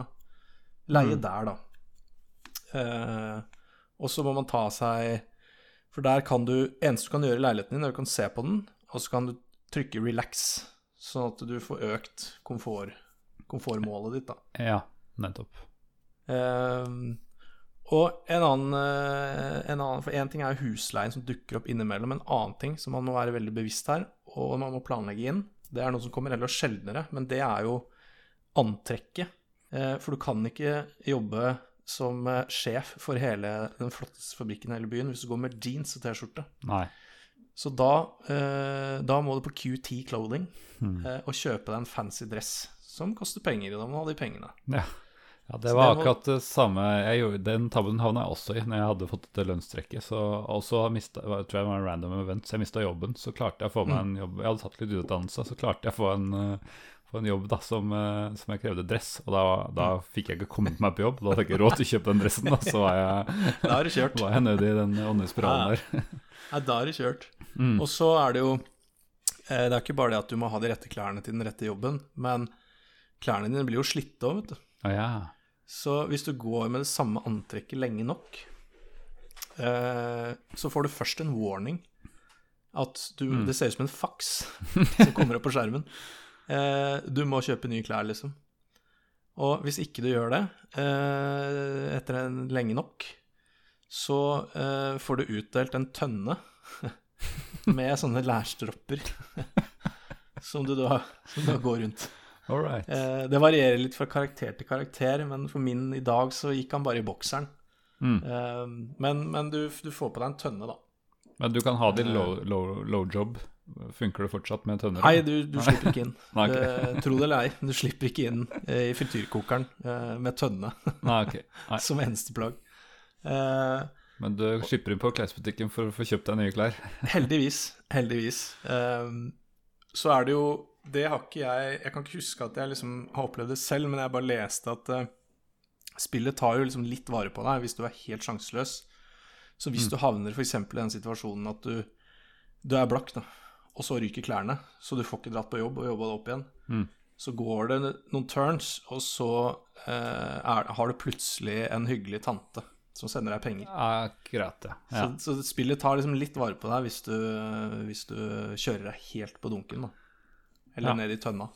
leie der, da. Og så må man ta seg For der kan du Eneste du kan gjøre i leiligheten din, er du kan se på den, og så kan du trykke 'relax', sånn at du får økt komfort, komfortmålet ditt, da. Ja, nettopp. Ehm, og en annen, eh, en annen For én ting er husleien som dukker opp innimellom. En annen ting som man må være veldig bevisst her, og man må planlegge inn, det er noe som kommer heller sjeldnere, men det er jo antrekket. Eh, for du kan ikke jobbe som eh, sjef for hele den flotteste fabrikken i hele byen hvis du går med jeans og T-skjorte. Så da, eh, da må du på QT Clothing mm. eh, og kjøpe deg en fancy dress som koster penger, da må du ha de pengene. Ja. ja, det var akkurat det samme jeg gjorde, Den tabben havna jeg også i når jeg hadde fått dette lønnstrekket. Så også mistet, jeg tror jeg var en random event, så jeg mista jobben. Så klarte jeg å få meg en jobb Jeg hadde tatt litt utdannelse, så klarte jeg å få en, eh, få en jobb da som, eh, som jeg krevde dress. Og da, da fikk jeg ikke kommet meg på jobb. Da hadde jeg ikke råd til å kjøpe den dressen. Da så var jeg, Da er det kjørt. var jeg nede i den åndelige spiralen Ja. der. Nei, da er det kjørt. Mm. Og så er det jo eh, Det er ikke bare det at du må ha de rette klærne til den rette jobben, men klærne dine blir jo slitte òg, vet du. Oh, ja. Så hvis du går med det samme antrekket lenge nok, eh, så får du først en warning. At du Det ser ut som en faks som kommer opp på skjermen. Eh, du må kjøpe nye klær, liksom. Og hvis ikke du gjør det eh, etter en lenge nok, så eh, får du utdelt en tønne med sånne lærstropper som du da, som da går rundt. All right. Eh, det varierer litt fra karakter til karakter, men for min i dag så gikk han bare i bokseren. Mm. Eh, men men du, du får på deg en tønne, da. Men du kan ha det i low, low, low job. Funker det fortsatt med tønner? Nei, du, du slipper ikke inn. Nei, okay. du, tro det eller ei, du slipper ikke inn eh, i frityrkokeren eh, med tønne Nei, okay. Nei. som eneste plagg. Eh, Men du slipper inn på klesbutikken for å få kjøpt deg nye klær? heldigvis. Heldigvis. Um, så er det jo Det har ikke jeg Jeg kan ikke huske at jeg liksom har opplevd det selv, men jeg bare leste at uh, spillet tar jo liksom litt vare på deg hvis du er helt sjanseløs. Så hvis du havner f.eks. i den situasjonen at du, du er blakk, da, og så ryker klærne, så du får ikke dratt på jobb og jobba deg opp igjen, Mm. så går det noen turns, og så uh, er, har du plutselig en hyggelig tante som sender deg penger. Akkurat, ja. ja. Så, så spillet tar liksom litt vare på deg hvis du, hvis du kjører deg helt på dunken, da. Eller Ja. ned i tønna.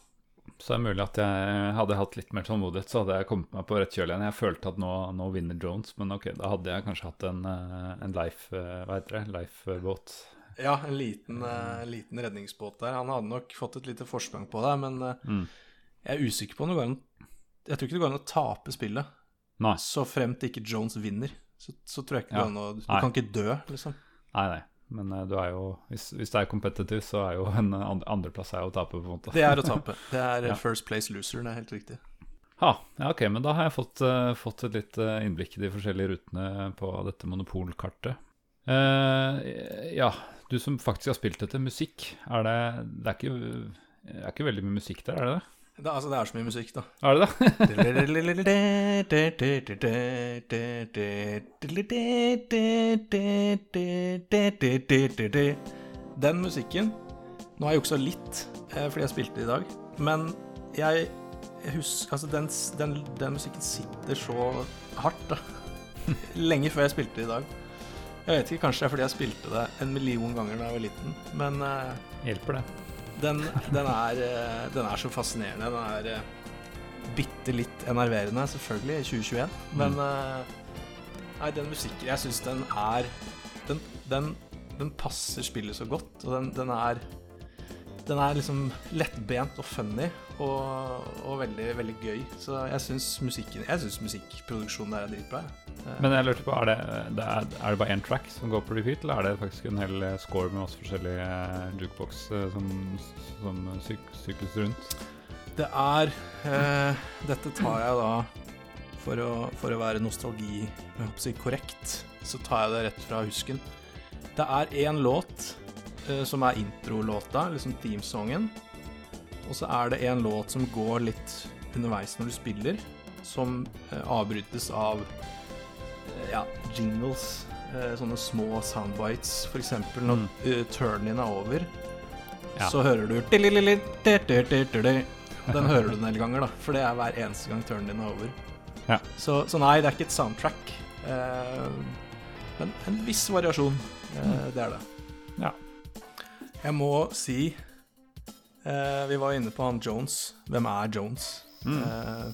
Så det er mulig at jeg hadde hatt litt mer tålmodighet, så hadde jeg kommet meg på rett kjøl igjen. Jeg følte at nå, nå vinner Jones, men ok, da hadde jeg kanskje hatt en, eh, en life, eh, hva heter det, lifebåt. Ja, en liten, eh, liten redningsbåt der. Han hadde nok fått et lite forsprang på deg, men eh, Mm. jeg er usikker på om det går an Jeg tror ikke det går an å tape spillet, Nei, så fremt ikke Jones vinner. Så, så tror jeg ikke Ja. an å Du Nei. kan ikke dø, liksom. nei, nei. Men uh, du er jo, hvis, hvis det er competitive, så er jo en and- andreplass er å tape, på en måte. Det er å tape. Det er eh, Ja. first place loser, det er helt riktig. Ha, ja, ok, men da har jeg fått, uh, fått et litt eh, innblikk i de forskjellige rutene på dette monopolkartet. Eh, ja, du som faktisk har spilt dette, musikk, er det Det er ikke, det er ikke veldig mye musikk der, er det det? Det, altså, det er så mye musikk, da. Er det det? Den musikken Nå har jeg juksa litt eh, fordi jeg spilte det i dag, men jeg, jeg husker Altså, den, den, den musikken sitter så hardt, da. Lenge før jeg spilte det i dag. Jeg vet ikke, kanskje det er fordi jeg spilte det en million ganger da jeg var liten, men eh, Hjelper det? Den, den, er, eh, den er så fascinerende. Den er eh, bitte litt enerverende, selvfølgelig, i 2021. Men mm. Nei, den musikken Jeg syns den er den, den, passer spillet så godt, og den er Den er liksom lettbent og funny og, og veldig, veldig gøy. Så jeg syns musikkproduksjonen er dritbra. Eh, Men jeg lurte på, er det, det er, er det bare én track som går på repeat, eller er det faktisk en hel eh, score med masse forskjellige eh, jukebox som, som syk, sykles rundt? Det er eh, Dette tar jeg da for å, for å være nostalgi si, korrekt, så tar jeg det rett fra husken. Det er én låt eh, som er introlåta, liksom themesongen. Og så er det en låt som går litt underveis når du spiller, som eh, avbrytes av eh, ja, jingles. Eh, sånne små soundbites. Eksempel når Mm. turn-in er over, Ja. så hører du Den hører du en del ganger, da, for det er hver eneste gang turnen er over. Ja. Så, så nei, det er ikke et soundtrack. Eh, men en viss variasjon, eh, det er det. Ja. Jeg må si eh, Vi var inne på han Jones. Hvem er Jones? Mm. Eh,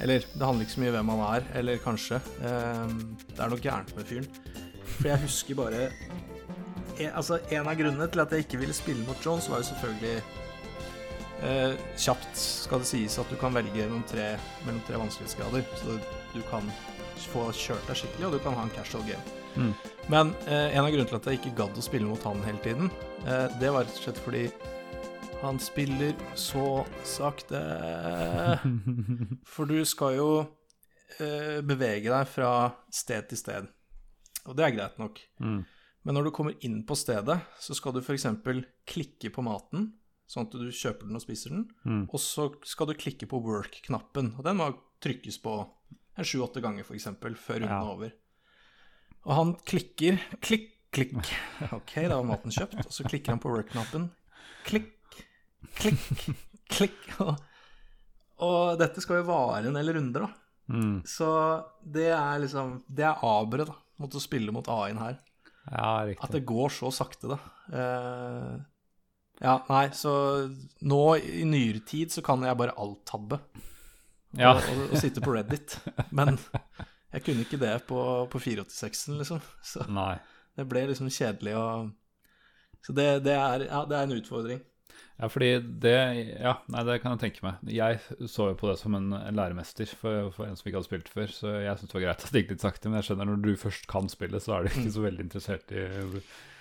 eller det handler ikke så mye om hvem han er, eller kanskje. Eh, det er noe gærent med fyren. For jeg husker bare en, altså, en av grunnene til at jeg ikke ville spille mot Jones, var jo selvfølgelig eh, Kjapt skal det sies at du kan velge mellom tre, mellom tre vanskelighetsgrader. Så du kan få kjørt deg skikkelig, og du kan ha en casual game. Mm. Men eh, en av grunnene til at jeg ikke gadd å spille mot han hele tiden, eh, det var rett og slett fordi han spiller så sakte. For du skal jo eh, bevege deg fra sted til sted. Og det er greit nok. Mm. Men når du kommer inn på stedet, så skal du f.eks. klikke på maten, sånn at du kjøper den og spiser den. Mm. Og så skal du klikke på work-knappen, og den må trykkes på en sju-åtte ganger f.eks. før runden Ja. er over. Og han klikker, klikk, klikk. Ok, da var maten kjøpt. Og så klikker han på work-knappen. Klikk, klikk, klikk. Og, og dette skal jo vare en del runder, da. Mm. Så det er liksom Det er aberet, da, mot å spille mot A-en her. Ja, At det går så sakte, da. Uh, ja, nei, så nå i nyere tid så kan jeg bare alt-tabbe. Og, Ja. og, og sitte på Reddit. Men jeg kunne ikke det på, på 486-en, liksom. Så Nei. det ble liksom kjedelig å Så det, det, er, ja, det er en utfordring. Ja, fordi det Ja, nei, det kan jeg tenke meg. Jeg så jo på det som en, en læremester for, for en som ikke hadde spilt før, så jeg syntes det var greit at det gikk litt sakte. Men jeg skjønner når du først kan spille, så er du ikke så veldig interessert i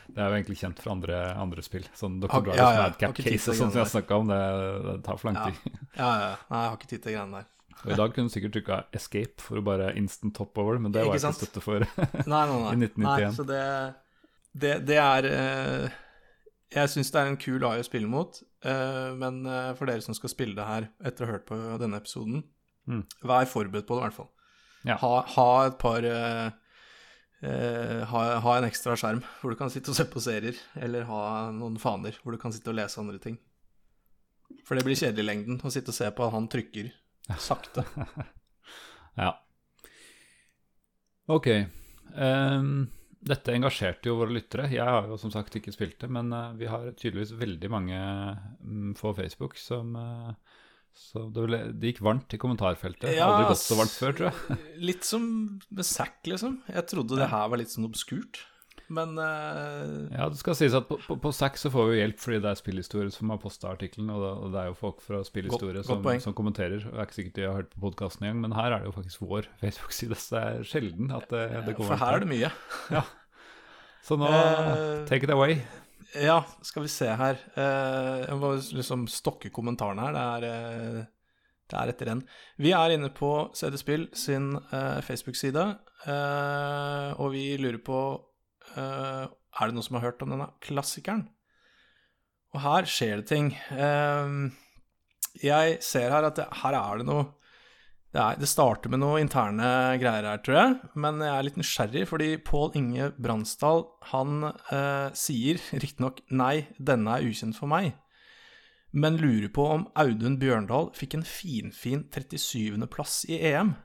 Det er jo egentlig kjent fra andre, andre spill. Sånn Dr. Brothers ja, ja, Madcap-case sånt som jeg snakka om, det, det tar for lang tid. Ja, ja. Nei, jeg har ikke tid til greiene der. Og I dag kunne du sikkert trykka escape for å bare instant hoppe over men det var Ikke ikke støtte for. Nei, nei, nei. I 1991. Nei, så det, det, det er eh, Jeg syns det er en kul AI å spille mot, eh, men eh, for dere som skal spille det her etter å ha hørt på denne episoden, Mm. vær forberedt på det, i hvert fall. Ja. Ha, ha et par Uh, ha, ha en ekstra skjerm hvor du kan sitte og se på serier, eller ha noen faner hvor du kan sitte og lese andre ting. For det blir kjedelig i lengden å sitte og se på at han trykker sakte. Ja. Ok. Ehm, dette engasjerte jo våre lyttere. Jeg har jo som sagt ikke spilt det, men uh, vi har tydeligvis veldig mange mm, på Facebook som uh, Så det, ble, det gikk varmt i kommentarfeltet. Ja, Aldri gått så varmt før, tror jeg. Litt som med Zack, liksom. Jeg trodde det her var litt sånn obskurt, men uh... Ja, det skal sies at på, på, på SAC så får vi hjelp fordi det er spillhistorie som har posta artikkelen, og, det- og det er jo folk fra spillhistorie som, som kommenterer. Det er ikke sikkert de har hørt på podkasten engang, men her er det jo faktisk vår Facebook-side, så det er sjelden at det, det kommer For her er det mye. Så nå, uh... take it away. Ja, skal vi se her. Eh, jeg må liksom stokke kommentarene her. Det er, eh, det er etter en. Vi er inne på CD Spill sin eh, Facebook-side, eh, og vi lurer på eh, Er det noen som har hørt om denne klassikeren? Og her skjer det ting. Eh, jeg ser her at det, her er det noe det, er, det starter med noe interne greier her, tror jeg. Men jeg er litt nysgjerrig, fordi Pål Inge Bransdal han eh, sier riktignok 'nei, denne er ukjent for meg', men lurer på om Audun Bjørndal fikk en finfin 37.-plass i EM.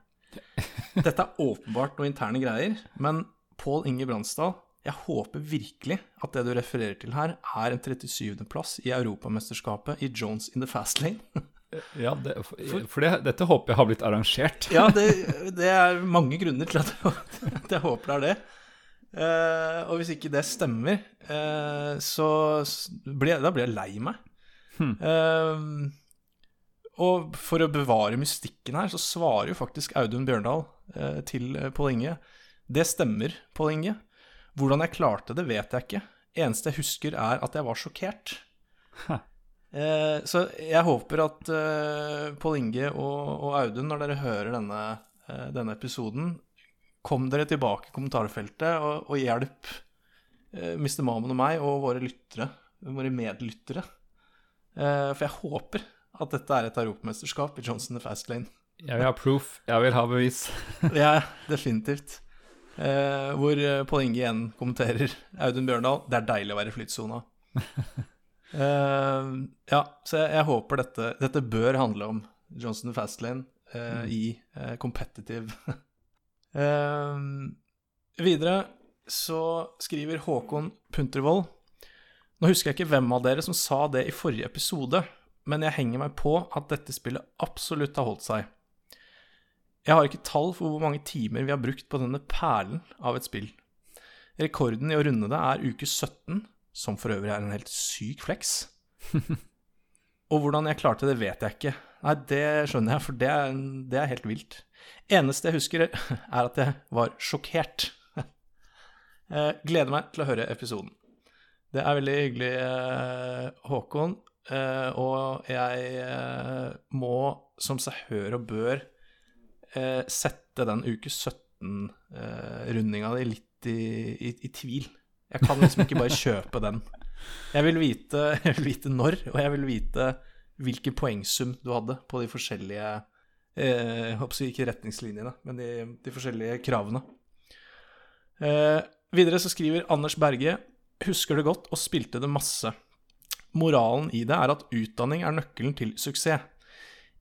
Dette er åpenbart noe interne greier, men Pål Inge Bransdal, jeg håper virkelig at det du refererer til her, er en 37.-plass i Europamesterskapet i Jones in the Fast Lane. Ja, det, for, det, dette håper jeg har blitt arrangert. Ja, det, det er mange grunner til at jeg, håper det er det. Uh, og hvis ikke det stemmer, uh, så jeg, da blir jeg lei meg. Eh, og for å bevare mystikken her, så svarer jo faktisk Audun Bjørndal eh, til Pål Inge. Det stemmer, Pål Inge. Hvordan jeg klarte det, vet jeg ikke. Eneste jeg husker, er at jeg var sjokkert. Eh, så jeg håper at eh, Pål Inge og, og Audun, når dere hører denne, eh, denne episoden, kom dere tilbake i kommentarfeltet og, og hjelp eh, Mr. Mammon og meg og våre lyttere, våre medlyttere. Eh, for jeg håper at dette er et europamesterskap i Johnson the Fast Lane. Jeg vil ha proof, jeg vil ha bevis. Ja, definitivt. Eh, hvor eh, Pål Inge igjen kommenterer Audun Bjørndal. Det er deilig å være i flytsona. Eh, ja, så jeg, jeg håper dette Dette bør handle om Johnson Fastlane eh, i eh, competitive. Eh, videre så skriver Håkon Puntervold Nå husker jeg ikke hvem av dere som sa det i forrige episode, men jeg henger meg på at dette spillet absolutt har holdt seg. Jeg har ikke tall for hvor mange timer vi har brukt på denne perlen av et spill. Rekorden i å runde det er uke 17, som for øvrig er en helt syk flex. Og hvordan jeg klarte det, vet jeg ikke. Nei, det skjønner jeg, for det er, det er helt vilt. Eneste jeg husker, er at jeg var sjokkert. Eh, Gleder meg til å høre episoden. Det er veldig hyggelig, eh, Håkon. Eh, og jeg må, som seg hør og bør, eh, sette den uke 17-rundinga di litt i, i, i tvil. Jeg kan liksom ikke bare kjøpe den. Jeg vil, vite, jeg vil vite når, og jeg vil vite hvilken poengsum du hadde på de forskjellige eh, Jeg håper ikke retningslinjene, men de, de forskjellige kravene. Eh, videre så skriver Anders Berge Husker det godt og spilte det masse. Moralen i det er at utdanning er nøkkelen til suksess.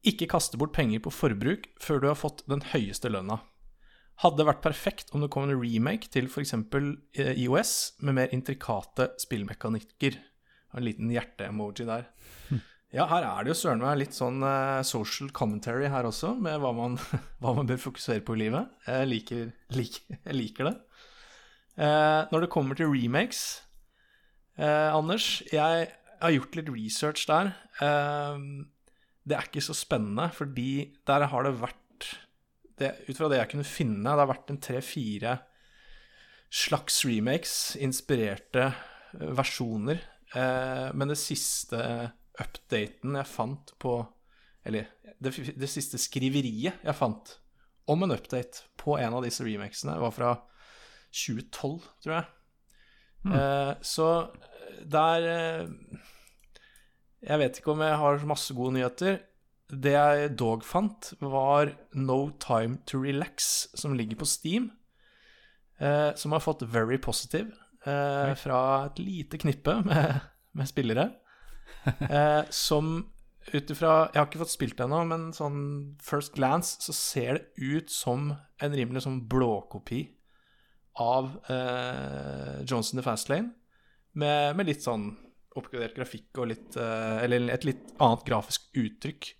Ikke kaste bort penger på forbruk før du har fått den høyeste lønna. Hadde vært perfekt om det kom en remake til f.eks. IOS med mer intrikate spillmekanikker. En liten hjerte-emoji der. Ja, her er det jo søren meg litt sånn eh, social commentary her også, med hva man, hva man bør fokusere på i livet. Jeg liker, liker, jeg liker det. Eh, når det kommer til remakes, eh, Anders, jeg har gjort litt research der. Eh, det er ikke så spennende, fordi der har det vært det, Ut fra det jeg kunne finne, det har vært en tre-fire slags remakes inspirerte versjoner, eh, men det siste updaten jeg fant på Eller det, det siste skriveriet jeg fant om en update på en av disse remakesene, var fra 2012, tror jeg. Eh, så der eh, Jeg vet ikke om jeg har masse gode nyheter. Det jeg dog fant, var No Time To Relax, som ligger på Steam. Eh, som har fått very positive eh, fra et lite knippe med, med spillere. Eh, som ut ifra Jeg har ikke fått spilt det ennå, men sånn first glance så ser det ut som en rimelig sånn blåkopi av eh, Johnson the Fastlane, med, med litt sånn oppgradert grafikk og litt eh, Eller et litt annet grafisk uttrykk.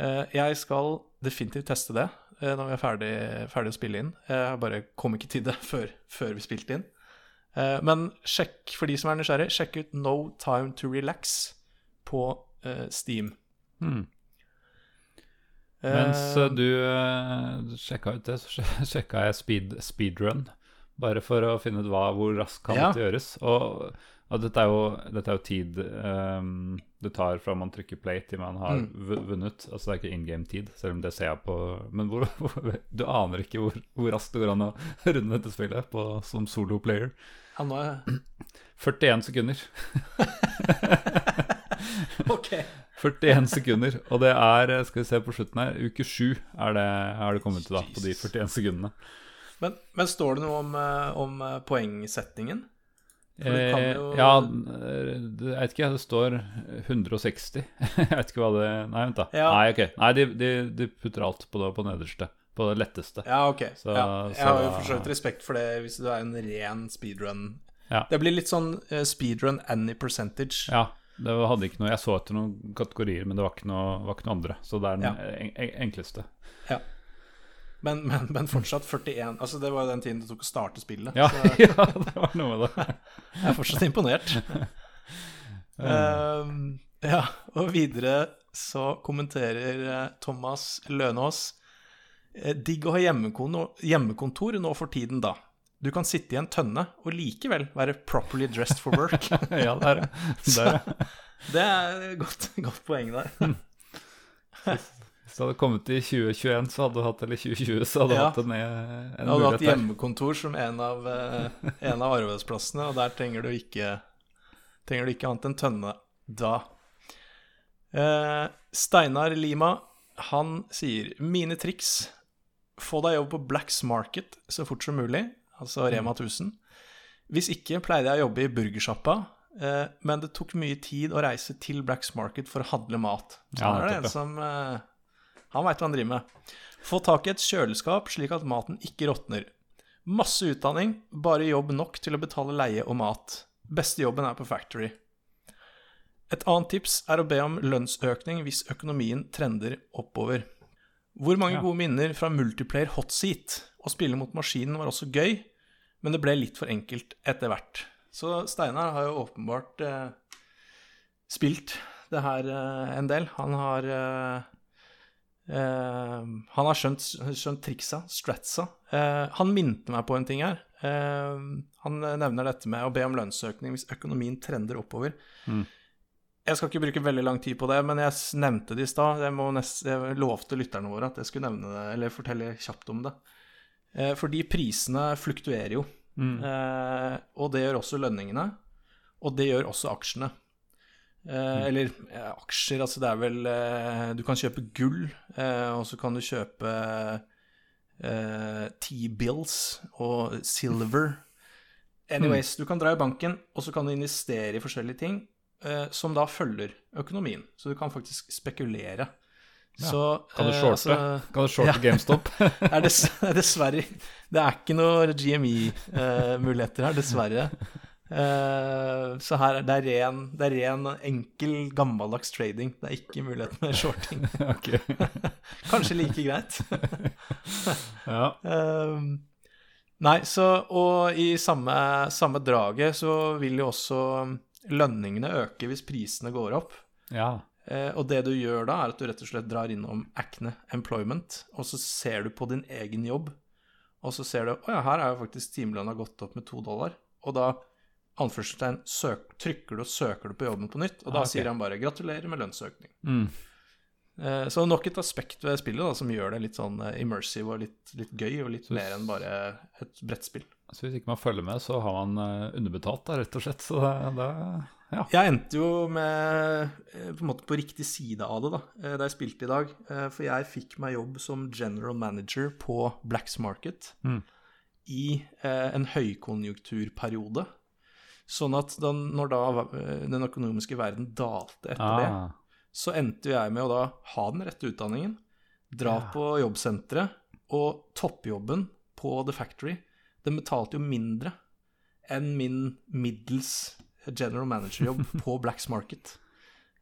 Eh, jeg skal definitivt teste det eh, når vi er ferdig, ferdig å spille inn. Jeg bare kom ikke til det før, før vi spilte inn. Men sjekk, for de som er nysgjerrig, sjekk ut No Time To Relax på Steam. Hmm. Mens du sjekka ut det, så sj- sjekka jeg speed, speedrun. Bare for å finne ut hva, hvor raskt kan Ja. dette gjøres. Og, og dette, er jo, dette er jo tid um, det tar fra man trykker play til man har Mm. vunnet. Altså det er ikke in game-tid, selv om det ser jeg på Men hvor, hvor, du aner ikke hvor, hvor raskt det går an å runde dette spillet på, som solo-player. ja, nå er 41 sekunder. Ok. 41 sekunder. Og det er, skal vi se på slutten her, uke 7 er det, er det kommet til da, på de 41 sekundene. Men, men står det noe om, eh, om eh, jo- ja, jeg vet ikke, det står 160. jeg vet ikke hva det Nei, vent, da. Ja. Nei, ok. Nei, de, de, de putter alt på det, på nederste. På det letteste. Ja, ok. Så- ja. Jeg så har jo forsøkt for respekt for det hvis du er en ren speedrun. Ja. Det blir litt sånn eh, speedrun any percentage. Ja, det hadde ikke noe Jeg så etter noen kategorier, men det var ikke noe, var ikke noe andre. Så det er den Ja. Men, men, men fortsatt 41 Altså, det var jo den tiden det tok å starte spillet. Ja, Så ja, det var noe med det. jeg er fortsatt imponert. um, ja, og videre så kommenterer eh, Thomas Lønås eh, Digg å ha hjemmekontor, nå for tiden, da. Du kan sitte i en tønne og likevel være properly dressed for work. Ja, det er det. Det er det. Det er godt, godt poeng der. Hvis det hadde kommet i 2021, så hadde du hatt Eller 2020, så hadde du Ja. hatt en, en Jeg hadde hatt hjemmekontor som en av, eh, en av arbeidsplassene, og der trenger du ikke, trenger du ikke annet enn tønne da. Eh, Steinar Lima, han sier Mine triks Få deg jobb på Blacks Market så fort som mulig, altså Rema 1000. Hvis ikke pleide jeg å jobbe i burgersjappa, eh, men det tok mye tid å reise til Blacks Market for å handle mat. Så Ja, er det en som eh, Han veit hva han driver med. Få tak i et kjøleskap slik at maten ikke råtner. Masse utdanning, bare jobb nok til å betale leie og mat. Beste jobben er på factory. Et annet tips er å be om lønnsøkning hvis økonomien trender oppover. Hvor mange gode minner fra multiplayer hot seat? Å spille mot maskinen var også gøy, men det ble litt for enkelt etter hvert. Så Steinar har jo åpenbart eh, spilt det her eh, en del. Han har eh, Han har skjønt, skjønt triksa, stratsa. Eh, han minte meg på en ting her. Eh, han nevner dette med å be om lønnsøkning hvis økonomien trender oppover. Mm. Jeg skal ikke bruke veldig lang tid på det, men jeg nevnte det i stad. Jeg, jeg lovte lytterne våre at jeg skulle nevne det, eller fortelle kjapt om det. Eh, fordi prisene fluktuerer jo. Mm. Eh, og det gjør også lønningene. Og det gjør også aksjene. Eh, Eller eh, aksjer, altså det er vel eh, Du kan kjøpe gull, eh, og så kan du kjøpe eh, T-bills og silver. Anyways, du kan dra i banken, og så kan du investere i forskjellige ting eh, som da følger økonomien. Så du kan faktisk spekulere. Ja. Så, Kan du shorte? altså- Kan du shorte Ja. GameStop? er dess, dessverre Det er ikke noe GME-muligheter her, dessverre. Eh, så her er det er ren, det er ren enkel, gammeldags trading. Det er ikke mulighet med shorting. Kanskje like greit. Ja. Eh, nei, så Og i samme, samme draget så vil jo også lønningene øke hvis prisene går opp. ja. Eh, og det du gjør da, er at du rett og slett drar innom Acne Employment, og så ser du på din egen jobb, og så ser du å ja, her er jo faktisk timelønna gått opp med to dollar. Og da anførselstegn søk, trykker du og søker du på jobben på nytt, og da Ah, okay. sier han bare 'gratulerer med lønnsøkning'. Mm. Eh, Så nok et aspekt ved spillet da, som gjør det litt sånn eh, immersive og litt, litt gøy, og litt Så- mer enn bare et brettspill. Så hvis ikke man følger med, så har man eh, underbetalt, da, rett og slett. Så det, det ja. Jeg endte jo med på en måte på riktig side av det da, da jeg spilte i dag. For jeg fikk meg jobb som general manager på Blacks Market Mm. i en høykonjunkturperiode. Sånn at da, når da eh, den økonomiske verden dalte etter det, Ah, så endte jeg med å da ha den rette utdanningen, dra Ja. på jobbsenteret, og toppjobben på The Factory, den betalte jo mindre enn min middels general manager-jobb på Blacks Market.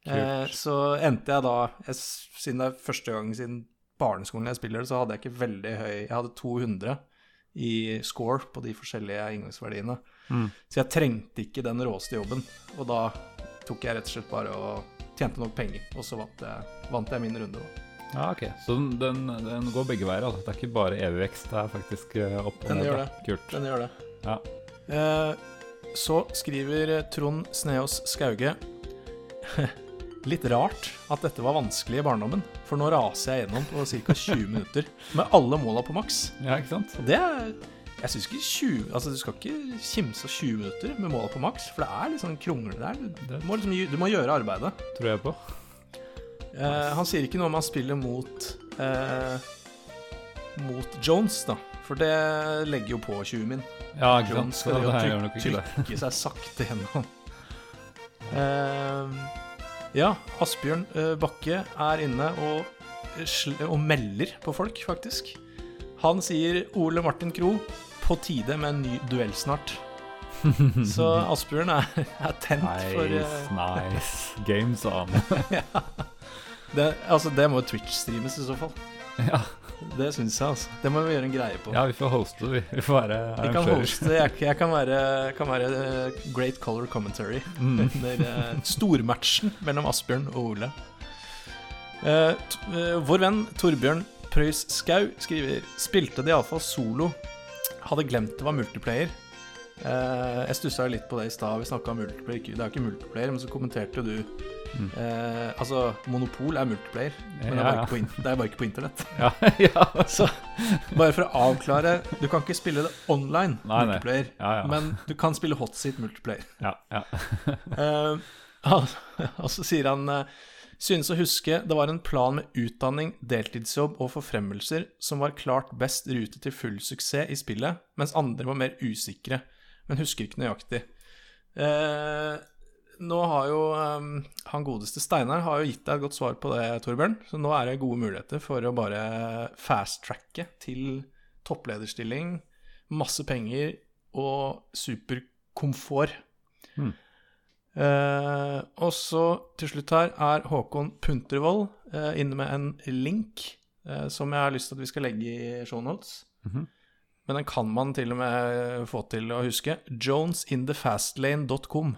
Eh, så endte jeg da, jeg, siden det er første gang siden barneskolen jeg spiller så hadde jeg ikke veldig høy Jeg hadde 200 i score på de forskjellige inngangsverdiene. Mm. Så jeg trengte ikke den råeste jobben. Og da tok jeg rett og slett bare og tjente nok penger, og så vant jeg, vant jeg min runde, da. ja, ok. Så den, den, går begge veier, altså. Det er ikke bare evig vekst, det er faktisk eh, opp og Den ned. gjør det. Kult. Den gjør det. Ja. Eh, så skriver Trond Sneås Skauge Litt rart at dette var vanskelig i barndommen, for nå raser jeg gjennom på ca. 20 minutter med alle måla på maks. ja, ikke sant? Det er Jeg syns ikke 20 Altså, du skal ikke kimse av 20 minutter med målet på maks, for det er litt sånn krongle der. Du, må liksom, du må gjøre arbeidet. tror jeg på. Eh, han sier ikke noe om han spiller mot eh, Mot Jones, da. For det legger jo på 20 min. Ja, ikke sant. Jones skal det jo gjør nok trykke, seg sakte gjennom. Eh, ja, Asbjørn eh, Bakke er inne og, og melder på folk, faktisk. Han sier Ole Martin Kro på tide med en ny duell snart. Så Asbjørn er, er tent for Nice, eh, nice. Games on. det, Altså, det må Twitch-streames i så fall. ja. Det syns jeg, altså. Det må vi gjøre en greie på. ja, vi får hoste vi. Vi får være Vi kan hoste, jeg, jeg kan være, kan være eh, great color commentary Mm. under eh, stormatchen mellom Asbjørn og Ole. Uh, eh, vår venn Torbjørn Preus Skau skriver Spilte de iallfall solo. Hadde glemt det var multiplayer. Uh, jeg stussa litt på det i stad. Vi snakka om multiplayer. Ikke- Det er jo ikke multiplayer, men så kommenterte du Mm. uh, Altså, Monopol er multiplayer, men det Ja, ja. ikke på, in det er bare ikke på internett. Ja, ja. Så bare for å avklare Du kan ikke spille det online Nei, nei. multiplayer, ja. men du kan spille hotseat multiplayer. ja, ja. uh, og så sier han eh, Synes å huske det var en plan med utdanning, deltidsjobb og forfremmelser som var klart best rute til full suksess i spillet, mens andre var mer usikre, men husker ikke nøyaktig. Eh, nå har jo eh, han godeste Steinar har jo gitt deg et godt svar på det, Torbjørn, så nå er det gode muligheter for å bare fast-tracke til topplederstilling, masse penger og superkomfort. Hmm. Eh, og så til slutt her er Håkon Puntervold eh, inne med en link eh, som jeg har lyst til at vi skal legge i shownotes. Mhm. Men den kan man til og med få til å huske. jonesinthefastlane.com.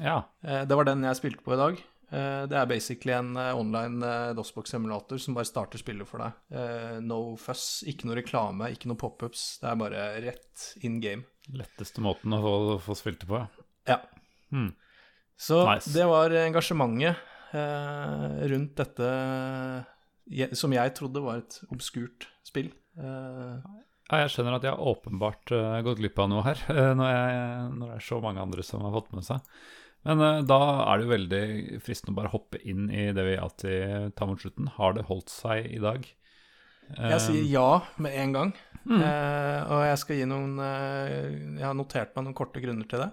ja. Eh, det var den jeg spilte på i dag. Eh, det er basically en eh, online eh, DOSBox-simulator som bare starter spillet for deg. Eh, no fuss, ikke noe reklame, ikke noe pop-ups. Det er bare rett in game. Letteste måten å få, få spilt det på, ja. Ja. Hmm. Så Nice. det var engasjementet eh, rundt dette som jeg trodde var et obskurt spill. Eh, Ja, jeg skjønner at jeg har åpenbart uh, gått glipp av noe her, uh, når, jeg, når det er så mange andre som har fått med seg. Men uh, da er det jo veldig fristende å bare hoppe inn i det vi alltid tar mot slutten. Har det holdt seg i dag? jeg sier ja med en gang. Mm. Eh, og jeg skal gi noen Jeg har notert meg noen korte grunner til det.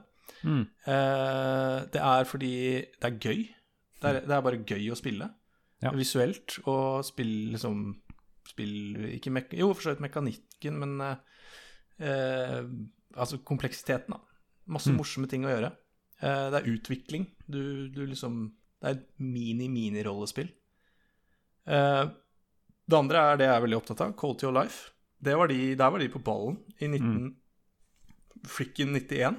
Mm. Eh, det er fordi det er gøy. Det er, det er bare gøy å spille. Ja. Visuelt og spille liksom Spill ikke mek Jo, for så vidt mekanikken, men eh, eh, Altså kompleksiteten, da. Masse Mm. morsomme ting å gjøre. Eh, det er utvikling. Du, du liksom Det er et mini-mini-rollespill. Eh, det andre er det jeg er veldig opptatt av, Quality of Life. Det var de, der var de på ballen i 19... Frikken 91.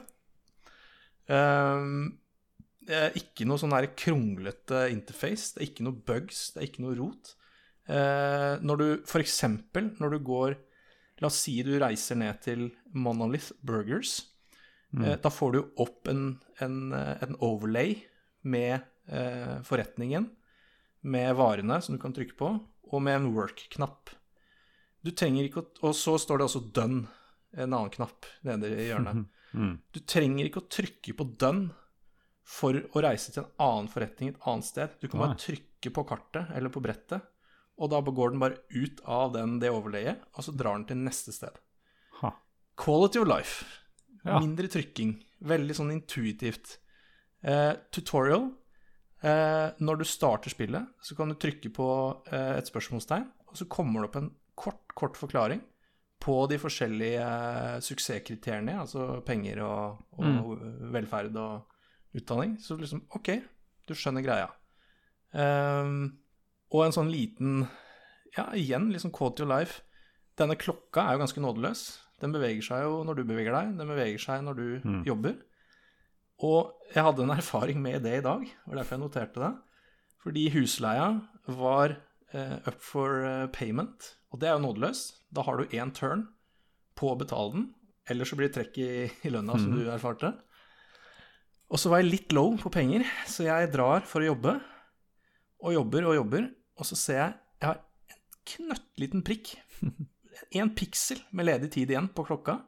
Er ikke noe sånn kronglete interface, det er ikke noe bugs, det er ikke noe rot. Eh, når du eksempel, når du går La oss si du reiser ned til Monolith Burgers. Mm. Eh, da får du opp en, en, eh, en overlay med eh, forretningen, med varene som du kan trykke på, og med en work-knapp. Du trenger ikke å Og så står det også 'done', en annen knapp nede i hjørnet. Mm. Du trenger ikke å trykke på 'done' for å reise til en annen forretning et annet sted. Du kan bare trykke på kartet eller på brettet, og da går den bare ut av den, det overleiet, og så drar den til neste sted. Ha. Quality of life. Ja. Mindre trykking. Veldig sånn intuitivt. Eh, tutorial. Eh, når du starter spillet, så kan du trykke på eh, et spørsmålstegn, og så kommer det opp en kort, kort forklaring på de forskjellige eh, suksesskriteriene, altså penger og, og velferd og utdanning. Så liksom, OK, du skjønner greia. Um, og en sånn liten Ja, igjen, liksom quote your life. Denne klokka er jo ganske nådeløs. Den beveger seg jo når du beveger deg, den beveger seg når du jobber. Og jeg hadde en erfaring med det i dag, var derfor jeg noterte det. Fordi husleia var up for eh, payment, og det er jo nådeløst. Da har du én turn på å betale den, ellers så blir det trekk i, i lønna, som du erfarte. Og så var jeg litt low på penger, så jeg drar for å jobbe. Og jobber og jobber, og så ser jeg jeg har en knøttliten prikk. En piksel med ledig tid igjen på klokka.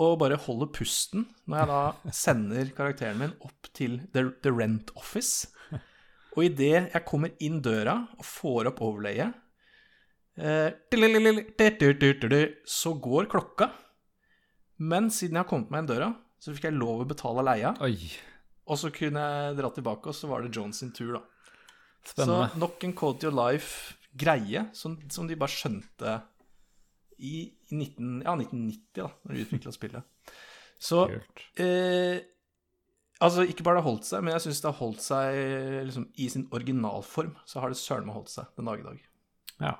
Og bare holder pusten når jeg da sender karakteren min opp til The, the Rent Office. Og idet jeg kommer inn døra og får opp overlayet, så går klokka. Men siden jeg har kommet meg inn døra, så fikk jeg lov å betale leia. Oi, Og så kunne jeg dra tilbake, og så var det Jones sin tur, da. spennende. Så nok en Code Your life-greie som, som de bare skjønte i, i 19, ja, 1990, da når de utvikla spillet. Så eh, Altså, ikke bare det har holdt seg, men jeg syns det har holdt seg liksom, i sin originalform. Så har det søren meg holdt seg den dag i dag. Ja.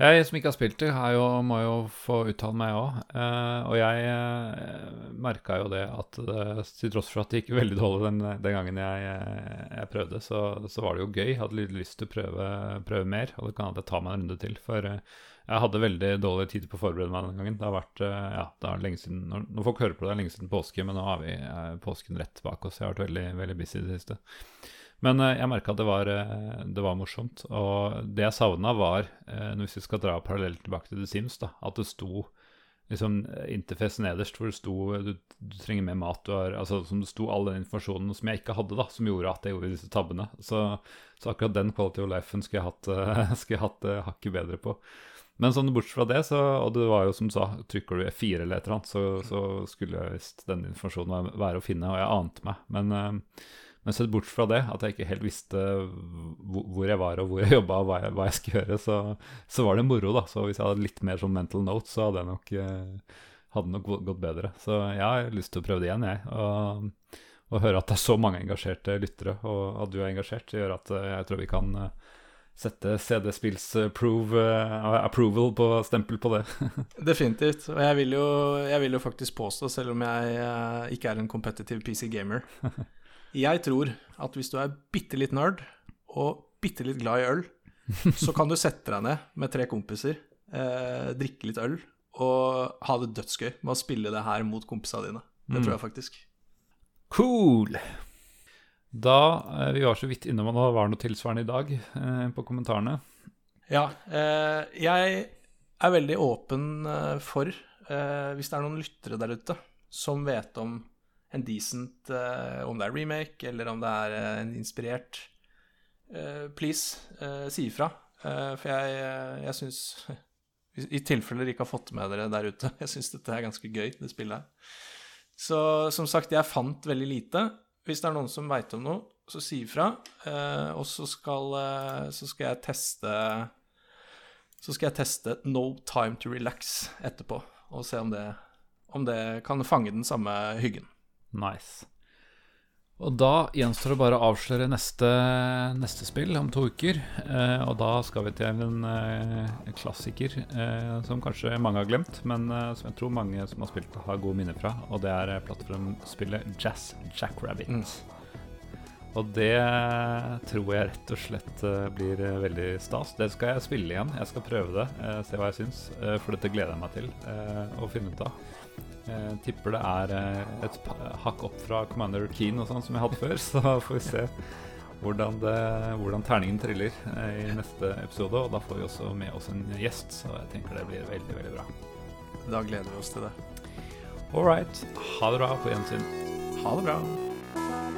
Jeg som ikke har spilt det, jo, må jo få uttale meg òg. og jeg eh, merka jo det at eh, til tross for at det gikk veldig dårlig den, den gangen jeg, eh, jeg prøvde, så, så var det jo gøy. Jeg hadde litt lyst til å prøve, prøve mer, og det kan hende jeg tar meg en runde til. For eh, jeg hadde veldig dårlig tid på å forberede meg den gangen. Det har vært, eh, ja, det er lenge siden, når, folk hører på det, det er lenge siden påske, men nå har vi eh, påsken rett bak oss. Jeg har vært veldig, veldig busy i det siste. Men eh, jeg merka at det var, det var morsomt. Og det jeg savna, var, hvis vi skal dra parallelt tilbake til The Sims, da, at det sto liksom interface nederst hvor det sto du, du trenger mer mat. Du har, altså, som det sto all den informasjonen som jeg ikke hadde, da, som gjorde at jeg gjorde disse tabbene. Så, så akkurat den quality of life-en skulle jeg hatt, hatt hakket bedre på. Men sånn bortsett fra det, så, og det var jo som du sa, trykker du F4 eller et eller annet, så, så skulle visst denne informasjonen være, å finne, og jeg ante meg. Men, eh, men sett bort fra det, at jeg ikke helt visste hvor, jeg var og hvor jeg jobba og hva jeg, hva jeg skulle gjøre, så, så var det moro, da. Så hvis jeg hadde litt mer sånn mental note, så hadde jeg nok, eh, hadde nok gått bedre. Så jeg har lyst til å prøve det igjen, jeg. Og, og høre at det er så mange engasjerte lyttere, og at du er engasjert, gjør at eh, jeg tror vi kan sette CD-spills eh, approval på stempel på det. Definitivt. Og jeg vil jo, jeg vil jo faktisk påstå, selv om jeg eh, ikke er en competitive PC-gamer Jeg tror at hvis du er bitte litt nerd og bitte litt glad i øl, så kan du sette deg ned med tre kompiser, eh, drikke litt øl og ha det dødsgøy med å spille det her mot kompisene dine. Det tror jeg faktisk. Cool! Da eh, Vi var så vidt innom om det var noe tilsvarende i dag eh, på kommentarene. Ja, eh, jeg er veldig åpen eh, for, eh, hvis det er noen lyttere der ute som vet om en decent eh, Om det er remake, eller om det er en inspirert Please, si ifra. For jeg, jeg syns i tilfelle dere ikke har fått med dere der ute, jeg syns dette er ganske gøy, det spillet her. Så som sagt, jeg fant veldig lite. Hvis det er noen som veit om noe, så si ifra. Eh, og så skal, eh, så skal jeg teste Så skal jeg teste No Time To Relax etterpå, og se om det, om det kan fange den samme hyggen. Nice. Og da gjenstår det bare å avsløre neste, neste spill om to uker. Eh, og da skal vi til en en klassiker eh, som kanskje mange har glemt, men eh, som jeg tror mange som har spilt har gode minner fra. Og det er eh, plattformspillet Jazz Jackrabbit. Mm. Og det tror jeg rett og slett eh, blir eh, veldig stas. Det skal jeg spille igjen. Jeg skal prøve det, eh, se hva jeg syns. eh, For dette gleder jeg meg til eh, å finne ut av. Jeg tipper det er eh, et hakk opp fra Commander Keen og sånn som jeg hadde før, så får vi se hvordan, det, hvordan terningen triller eh, i neste episode. Og da får vi også med oss en gjest, så jeg tenker det blir veldig, veldig bra. Da gleder vi oss til det. All right. Ha det bra på gjensyn. Ha det bra.